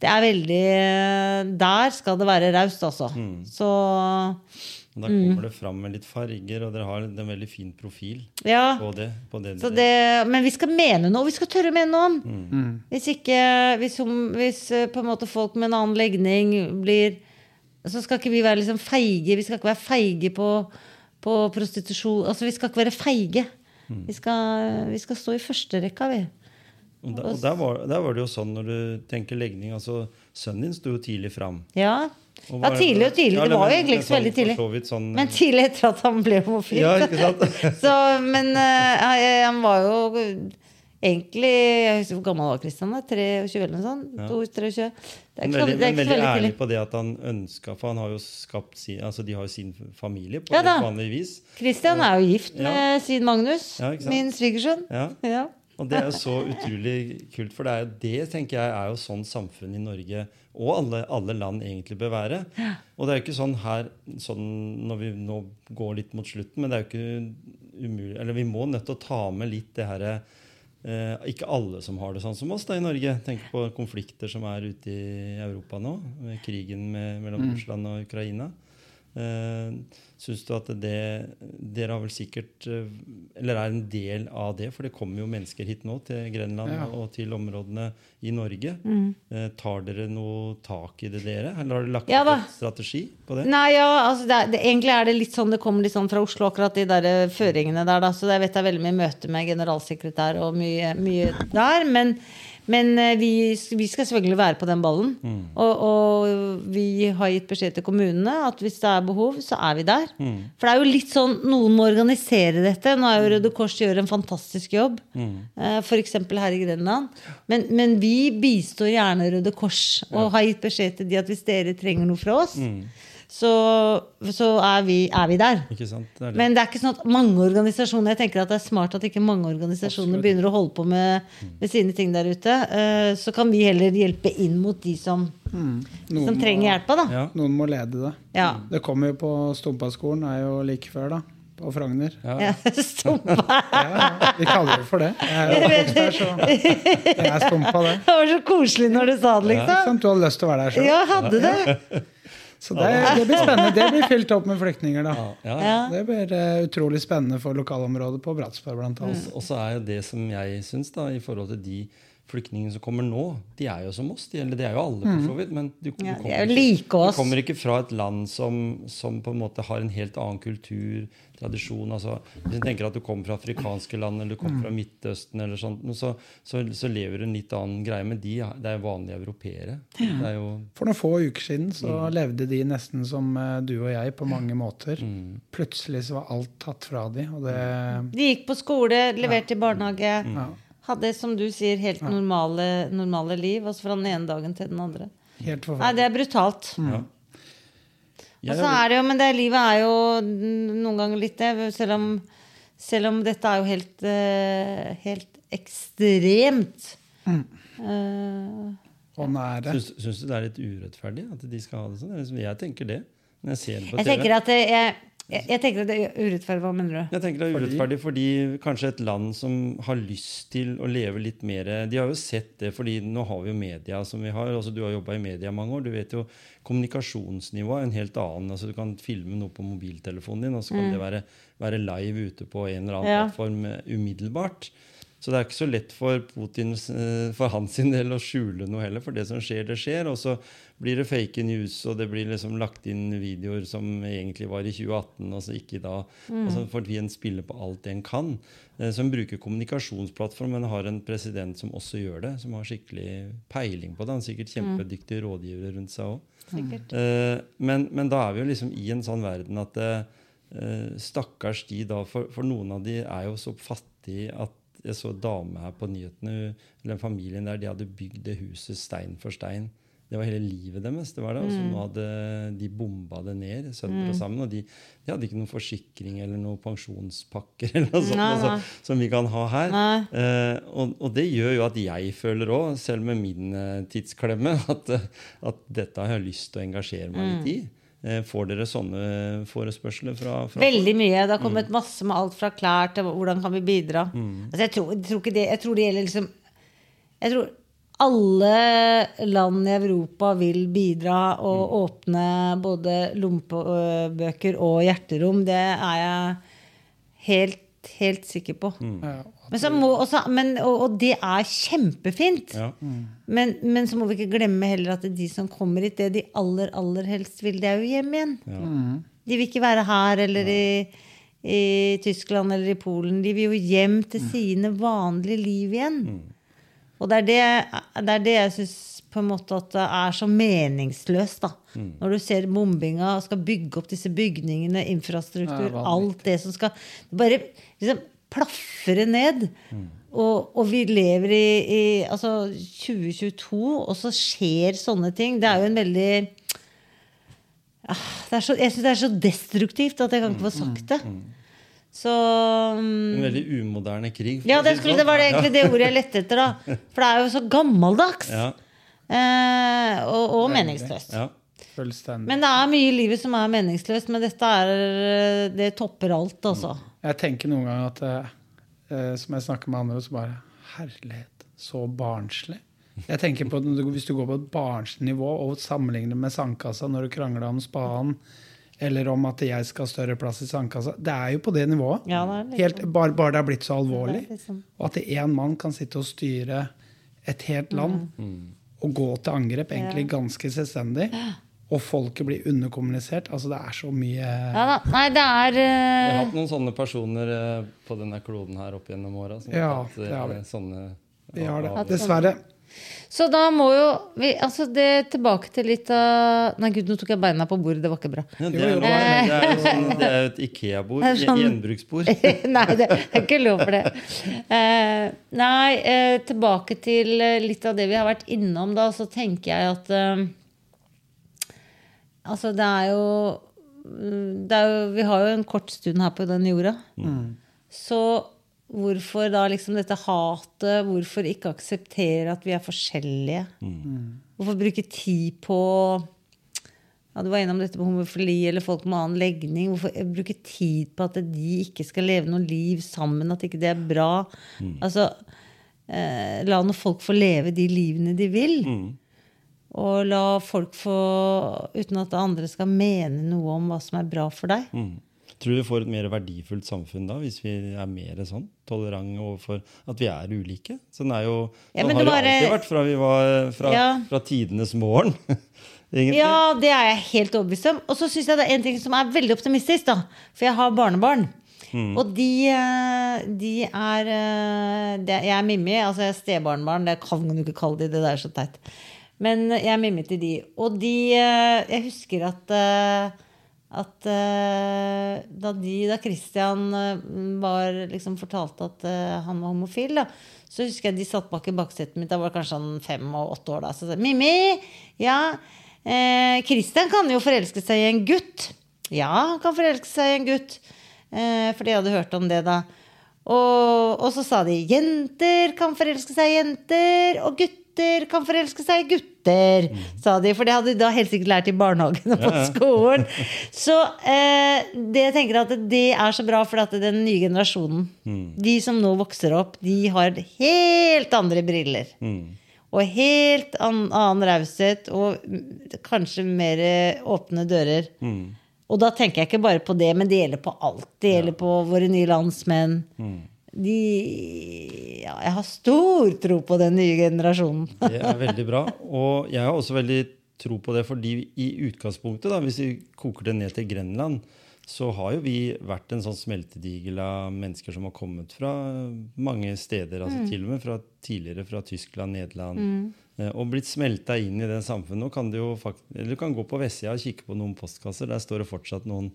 Det er veldig eh, Der skal det være raust, altså. Mm. Så Da kommer det fram med litt farger, og dere har en veldig fin profil ja. på det. På det, Så det, men vi skal mene noe. Vi skal tørre å mene noe. Mm. Hvis ikke hvis, hvis eh, på en måte folk med en annen legning blir Så skal ikke vi være liksom feige. Vi skal ikke være feige på, på prostitusjon. Altså, vi skal ikke være feige. Mm. Vi, skal, vi skal stå i førsterekka, vi. Og der, og der, var, der var det jo sånn når du tenker legning altså Sønnen din sto jo tidlig fram. Ja. Ja, tidlig og tidlig. Ja, Det var jo egentlig ikke så veldig tidlig. Sånn, Men tidlig etter at han ble homofil. Ja, ikke sant? så, men uh, han- var jo egentlig Jeg husker hvor gammel var Kristian? 23 eller noe sånt? Ja. 23. Det er ikke, veldig, det er ikke veldig ærlig tidlig. på det at han ønska For han har jo skapt sin, altså de har jo sin familie på Ja vanlig vis. Christian er jo gift Ja. med sin Magnus, Ja, min svigersønn. Ja. Og det er jo så utrolig kult, for det er det tenker jeg er jo sånn samfunn i Norge og alle, alle land egentlig bør være. Og det er jo ikke sånn her sånn når vi nå går litt mot slutten, men det er jo ikke umulig Eller vi må nødt til å ta med litt det herre eh, Ikke alle som har det sånn som oss da i Norge. Tenk på konflikter som er ute i Europa nå, med krigen med, mellom Russland og Ukraina. Eh, Syns du at det Dere har vel sikkert eh, Eller er en del av det, for det kommer jo mennesker hit nå, til Grenland Ja. og til områdene i Norge. Mm. Eh, tar dere noe tak i det, dere? Eller har dere lagt Ja opp en strategi på det? Nei, ja, altså det, er- det, Egentlig er det litt sånn det kommer litt sånn fra Oslo, akkurat de der føringene der. Da. Så jeg vet det er veldig mye møte med generalsekretær og mye, mye der. Men, men eh, vi, vi skal selvfølgelig være på den ballen. Og, og vi har gitt beskjed til kommunene at hvis det er behov, så er vi der. For det er jo litt sånn noen må organisere dette. Nå er jo Røde Kors gjør en fantastisk jobb. Mm. F.eks. her i Grenland. Men, men vi bistår gjerne Røde Kors og har gitt beskjed til de at hvis dere trenger noe fra oss, så, så er, vi, er vi der. Ikke sant? Det er det. Men det er ikke sånn at mange organisasjoner Jeg tenker at det er smart at ikke mange organisasjoner begynner å holde på med, med sine ting der ute. Eh, Så kan vi heller hjelpe inn mot de som, mm. som må- trenger hjelpa, da. ja. Noen må lede det. Ja. Det kommer jo på Stumpaskolen, er jo like før, da. På Frogner. Ja, Stumpa. Ja, ja, vi kaller det for det. Jeg er jo der, så jeg er stumpa, det. Det var så koselig når du sa det, liksom. Ja, Du hadde lyst til å være der sjøl. Ja, hadde det. Så det, det blir spennende. Det blir fylt opp med flyktninger, da. Ja, Ja. Det blir uh, utrolig spennende for lokalområdet på Bratsberg, blant annet. Og så er jo det som jeg syns, da, i forhold til de flyktningene som kommer nå, de er jo som oss. De, eller det er jo alle, for så vidt. Men du, du, kommer er ikke- du kommer ikke fra et land som, som på en måte har en helt annen kultur, tradisjon. Altså, hvis du tenker at du kommer fra afrikanske land eller du kommer fra Midtøsten, eller sånt, så, så, så lever du en litt annen greie. Men de, det er jo vanlige europeere. Det er jo For noen få uker siden så Mm. levde de nesten som eh, du og jeg på mange måter. Mm. Plutselig så var alt tatt fra de, og det De gikk på skole, leverte i barnehage. ja, Hadde, som du sier, helt normale, normale liv. Altså fra den ene dagen til den andre. helt Nei, det er brutalt. ja. Og så er- det jo, men det livet er jo noen ganger litt det. Selv om, selv om dette er jo helt, eh, helt ekstremt. Eh, Og nære. Syns, du det er litt urettferdig at de skal ha det sånn? Jeg tenker det. Når jeg ser det på jeg TV. tenker at jeg, jeg, jeg tenker at det er urettferdig. Hva mener du? Jeg tenker det er urettferdig fordi kanskje et land som har lyst til å leve litt mer De har jo sett det, fordi nå har vi jo media som vi har. altså Du har jobba i media mange år. Du vet jo kommunikasjonsnivået er en helt annen. altså Du kan filme noe på mobiltelefonen din, og så kan det være, være live ute på en eller annen Ja. plattform eh, umiddelbart. Så det er ikke så lett for Putin eh, for hans del å skjule noe heller, for det som skjer, det skjer. Og så blir det fake news, og det blir liksom lagt inn videoer som egentlig var i 2018, og så ikke da. Altså fordi en spiller på alt en kan. Eh, Som bruker kommunikasjonsplattform, men har en president som også gjør det. Som har skikkelig peiling på det. Han sikkert kjempedyktige rådgivere rundt seg òg. Eh, men, men da er vi jo liksom i en sånn verden at stakkars de da, for, for noen av de er jo så fattige at jeg så en dame her på nyhetene, eller den familien der, de hadde bygd det huset stein for stein. Det var hele livet deres. det var det, Og så nå hadde de bomba det ned, sønder og sammen. Og de, de hadde ikke noen forsikring eller noen pensjonspakker eller noe sånt, Nei, altså, som vi kan ha her. Nei. Eh, og, og det gjør jo at jeg føler òg, selv med min eh, tidsklemme, at, at dette har jeg lyst til å engasjere meg litt i. Eh, får dere sånne forespørsler fra, fra Veldig mye. Det har kommet masse med alt fra klær til hvordan kan vi bidra. Altså, jeg, tror, jeg tror ikke det Jeg tror det gjelder liksom Jeg tror alle land i Europa vil bidra og åpne både lommebøker og hjerterom. Det er jeg helt, helt sikker på. Ja, Men, så må også, men, og, og det er kjempefint. Ja. Men, men så må vi ikke glemme heller at de som kommer hit, det de aller, aller helst vil, det er jo hjem igjen. De vil ikke være her eller i, i Tyskland eller i Polen. De vil jo hjem til sine vanlige liv igjen. Og det er det, det, er det jeg syns på en måte at det er så meningsløst. da. Når du ser bombinga og skal bygge opp disse bygningene, infrastruktur, Ja, alt det som skal Bare liksom plafre ned. Og, og vi lever i, i altså 2022, og så skjer sånne ting. Det er jo en veldig Ah, det så, Jeg syns det er så destruktivt at jeg kan ikke få sagt det. Så um, En veldig umoderne krig. Ja, det, skulle, sånn. det var det egentlig det ordet jeg lette etter, da. For det er jo så gammeldags. Ja, Eh, og, og meningsløst. ja. Fullstendig. Men det er mye i livet som er meningsløst, men dette er Det topper alt, altså. Jeg tenker noen ganger at eh, eh, Som jeg snakker med andre, så bare Herlighet, så barnslig. Jeg tenker på Hvis du går på et barnslig nivå og sammenligner med sandkassa når du krangla om spaden, eller om at jeg skal ha større plass i sandkassa. Det er jo på det nivået. Ja, det liksom. Helt, bare, bare det har blitt så alvorlig. Er liksom- Og at én mann kan sitte og styre et helt land og gå til angrep egentlig ganske selvstendig. Og folket blir underkommunisert. Altså Det er så mye Ja da. Nei, det er Vi uh... har hatt noen sånne personer eh, på denne kloden her opp gjennom åra. Ja, hatt, eh, det har vi. sånne Vi har det. Dessverre. Så da må jo vi Altså, det tilbake til litt av Nei, gud, nå tok jeg beina på bordet. Det var ikke bra. Ja, det, er, det det er jo sånn, det er jo et Ikea-bord. et sånn- Gjenbruksbord. nei, det er ikke lov for det. Eh, nei, eh, tilbake til eh, litt av det vi har vært innom, da. Så tenker jeg at eh, Altså, det er jo mm, det er jo, Vi har jo en kort stund her på den jorda. Så hvorfor da liksom dette hatet? Hvorfor ikke akseptere at vi er forskjellige? Hvorfor bruke tid på ja, Du var innom dette med homofili eller folk med annen legning. Hvorfor bruke tid på at de ikke skal leve noe liv sammen? At ikke det er bra? Altså, eh, La nå folk få leve de livene de vil. Og la folk få Uten at andre skal mene noe om hva som er bra for deg. Mm. Tror du vi får et mer verdifullt samfunn da, hvis vi er mer sånn tolerante overfor at vi er ulike? Sånn er jo, Ja, sånn har det alltid vært fra vi var fra, Ja. fra tidenes morgen. Ja, det er jeg helt overbevist om. Og så syns jeg det er en ting som er veldig optimistisk, da. For jeg har barnebarn. Og de, eh, de er de, Jeg er Mimmi. Altså jeg er stebarnbarn. Det kan du ikke kalle de. Det der er så teit. Men jeg Mimmi til de. Og de eh, Jeg husker at eh, at eh, da de, da Christian var, liksom fortalte at han var homofil, da, så husker jeg de satt bak i baksetet mitt. Da var det kanskje han fem og åtte år. da, Så sa jeg, Mimmi, ja, eh, Christian kan jo forelske seg i en gutt. Ja, han kan forelske seg i en gutt. Eh, for de hadde hørt om det, da. Og, og så sa de jenter kan forelske seg i jenter, og gutter kan forelske seg i gutter, sa de. For det hadde de da helt sikkert lært i barnehagen og på skolen. Så eh, det jeg tenker at det er så bra, for at den nye generasjonen, de som nå vokser opp, de har helt andre briller. Og helt an, annen raushet, og mm, kanskje mer åpne dører. Og da tenker jeg ikke bare på det, men det gjelder på alt. Det gjelder på våre nye landsmenn. De Ja, jeg har stor tro på den nye generasjonen. Det er veldig bra. Og jeg har også veldig tro på det, fordi i utgangspunktet, da, hvis vi koker det ned til Grenland, så har jo vi vært en sånn smeltedigel av mennesker som har kommet fra mange steder. altså Til og med fra tidligere fra Tyskland, Nederland. Mm. Og blitt smelta inn i det samfunnet. Nå kan du jo eller du kan gå på vestsida og kikke på noen postkasser. Der står det fortsatt noen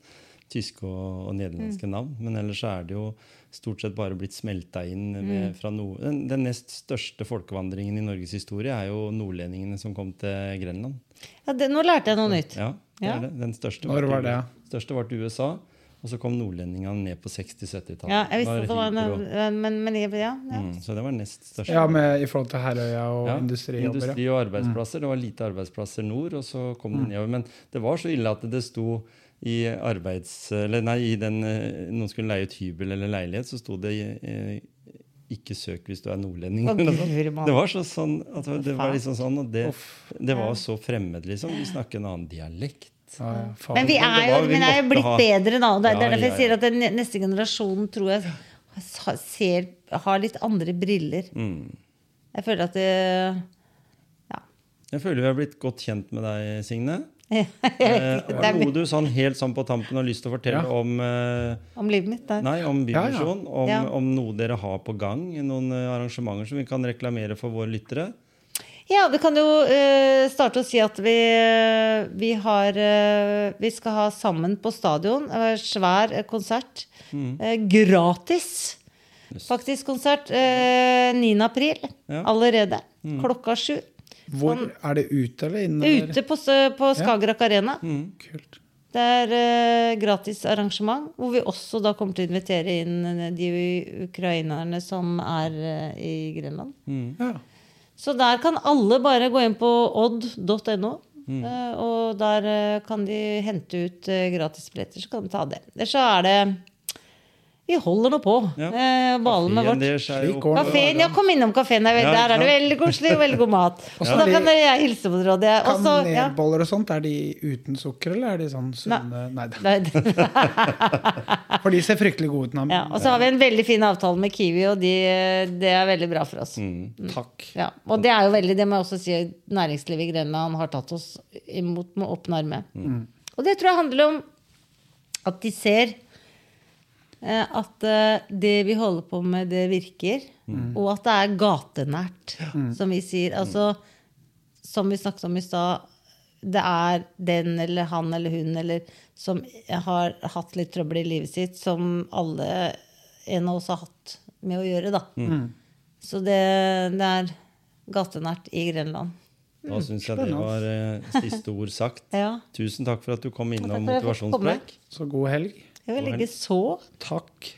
tyske og, og nederlandske navn. Men ellers er det jo stort sett bare blitt smelta inn med, fra nord... den, den nest største folkevandringen i Norges historie er jo nordlendingene som kom til Grenland. Ja, det, nå lærte jeg noe nytt. Ja, det Ja. er det. Den største Når var det? største var til USA. Og så kom nordlendingene ned på 60-70-tallet. Ja, jeg visste at det var en Men, men ja, ja. mm, Så det var nest største. Ja, med, i forhold til Herøya og Ja, industrijobber. industri og arbeidsplasser. Det var lite arbeidsplasser nord, og så kom det nedover. Men det var så ille at det sto i arbeids... Eller nei, i den eh, Noen skulle leie ut hybel eller leilighet, så sto det eh, 'ikke søk hvis du er nordlending'. Det var så sånn at det var liksom sånn, og det, det var så fremmed, liksom. Vi snakker en annen dialekt. Ja, ja. Men vi er jo, var- vi er jo blitt ha- bedre, da. Det er Ja, det er derfor jeg sier at den neste generasjonen tror jeg ser, har litt andre briller. Mm. Jeg føler at det Ja. Jeg føler vi har blitt godt kjent med deg, Signe. Eh, det er noe du sånn helt sånn på tampen har lyst til å fortelle Ja. om eh, om livet mitt. Der. Nei, om Ja, ja. Om, Ja. om noe dere har på gang. Noen eh, arrangementer som vi kan reklamere for våre lyttere. Ja, vi kan jo eh, starte å si at vi, eh, vi har eh, Vi skal ha Sammen på stadion. En svær eh, konsert. Mm. Eh, gratis, faktisk, konsert. Eh, 9. april Ja. Mm. allerede. Klokka sju. Hvor Sånn- Er det ute eller inne? Ute på, på Skagerrak Arena. Mm. Kult. Det er uh, gratis arrangement, hvor vi også da kommer til å invitere inn eh, de ukrainerne som er uh, i Grenland. Ja. Så der kan alle bare gå inn på odd.no. eh, Og der kan de hente ut gratisbilletter, så kan de ta det. Eller så er det Vi holder nå på. Ja. Eh, Balen er vårt. Kafeen, ja, kom innom kafeen. Der, Ja, der er det veldig koselig og veldig god mat. Så Ja. da kan jeg hilse på dere. Kanelboller og sånt, er de uten sukker, eller er de sånn sunne Nei da. For de ser fryktelig gode ut. ja, og så har vi en veldig fin avtale med Kiwi, og de, det er veldig bra for oss. Mm. Takk. Ja, og det er jo veldig, det må jeg også si, næringslivet i Grenland har tatt oss imot med åpne armer. Og det tror jeg handler om at de ser at eh, det vi holder på med, det virker. Og at det er gatenært, som vi sier. Altså, som vi snakket om i stad, det er den eller han eller hun eller som har hatt litt trøbbel i livet sitt, som alle en av oss har hatt med å gjøre, da. Så det, det er gatenært i Grenland. Da syns jeg det var eh, siste ord sagt. Ja. Tusen takk for at du kom innom motivasjonspreik. Så god helg. Jeg vil ikke så Takk.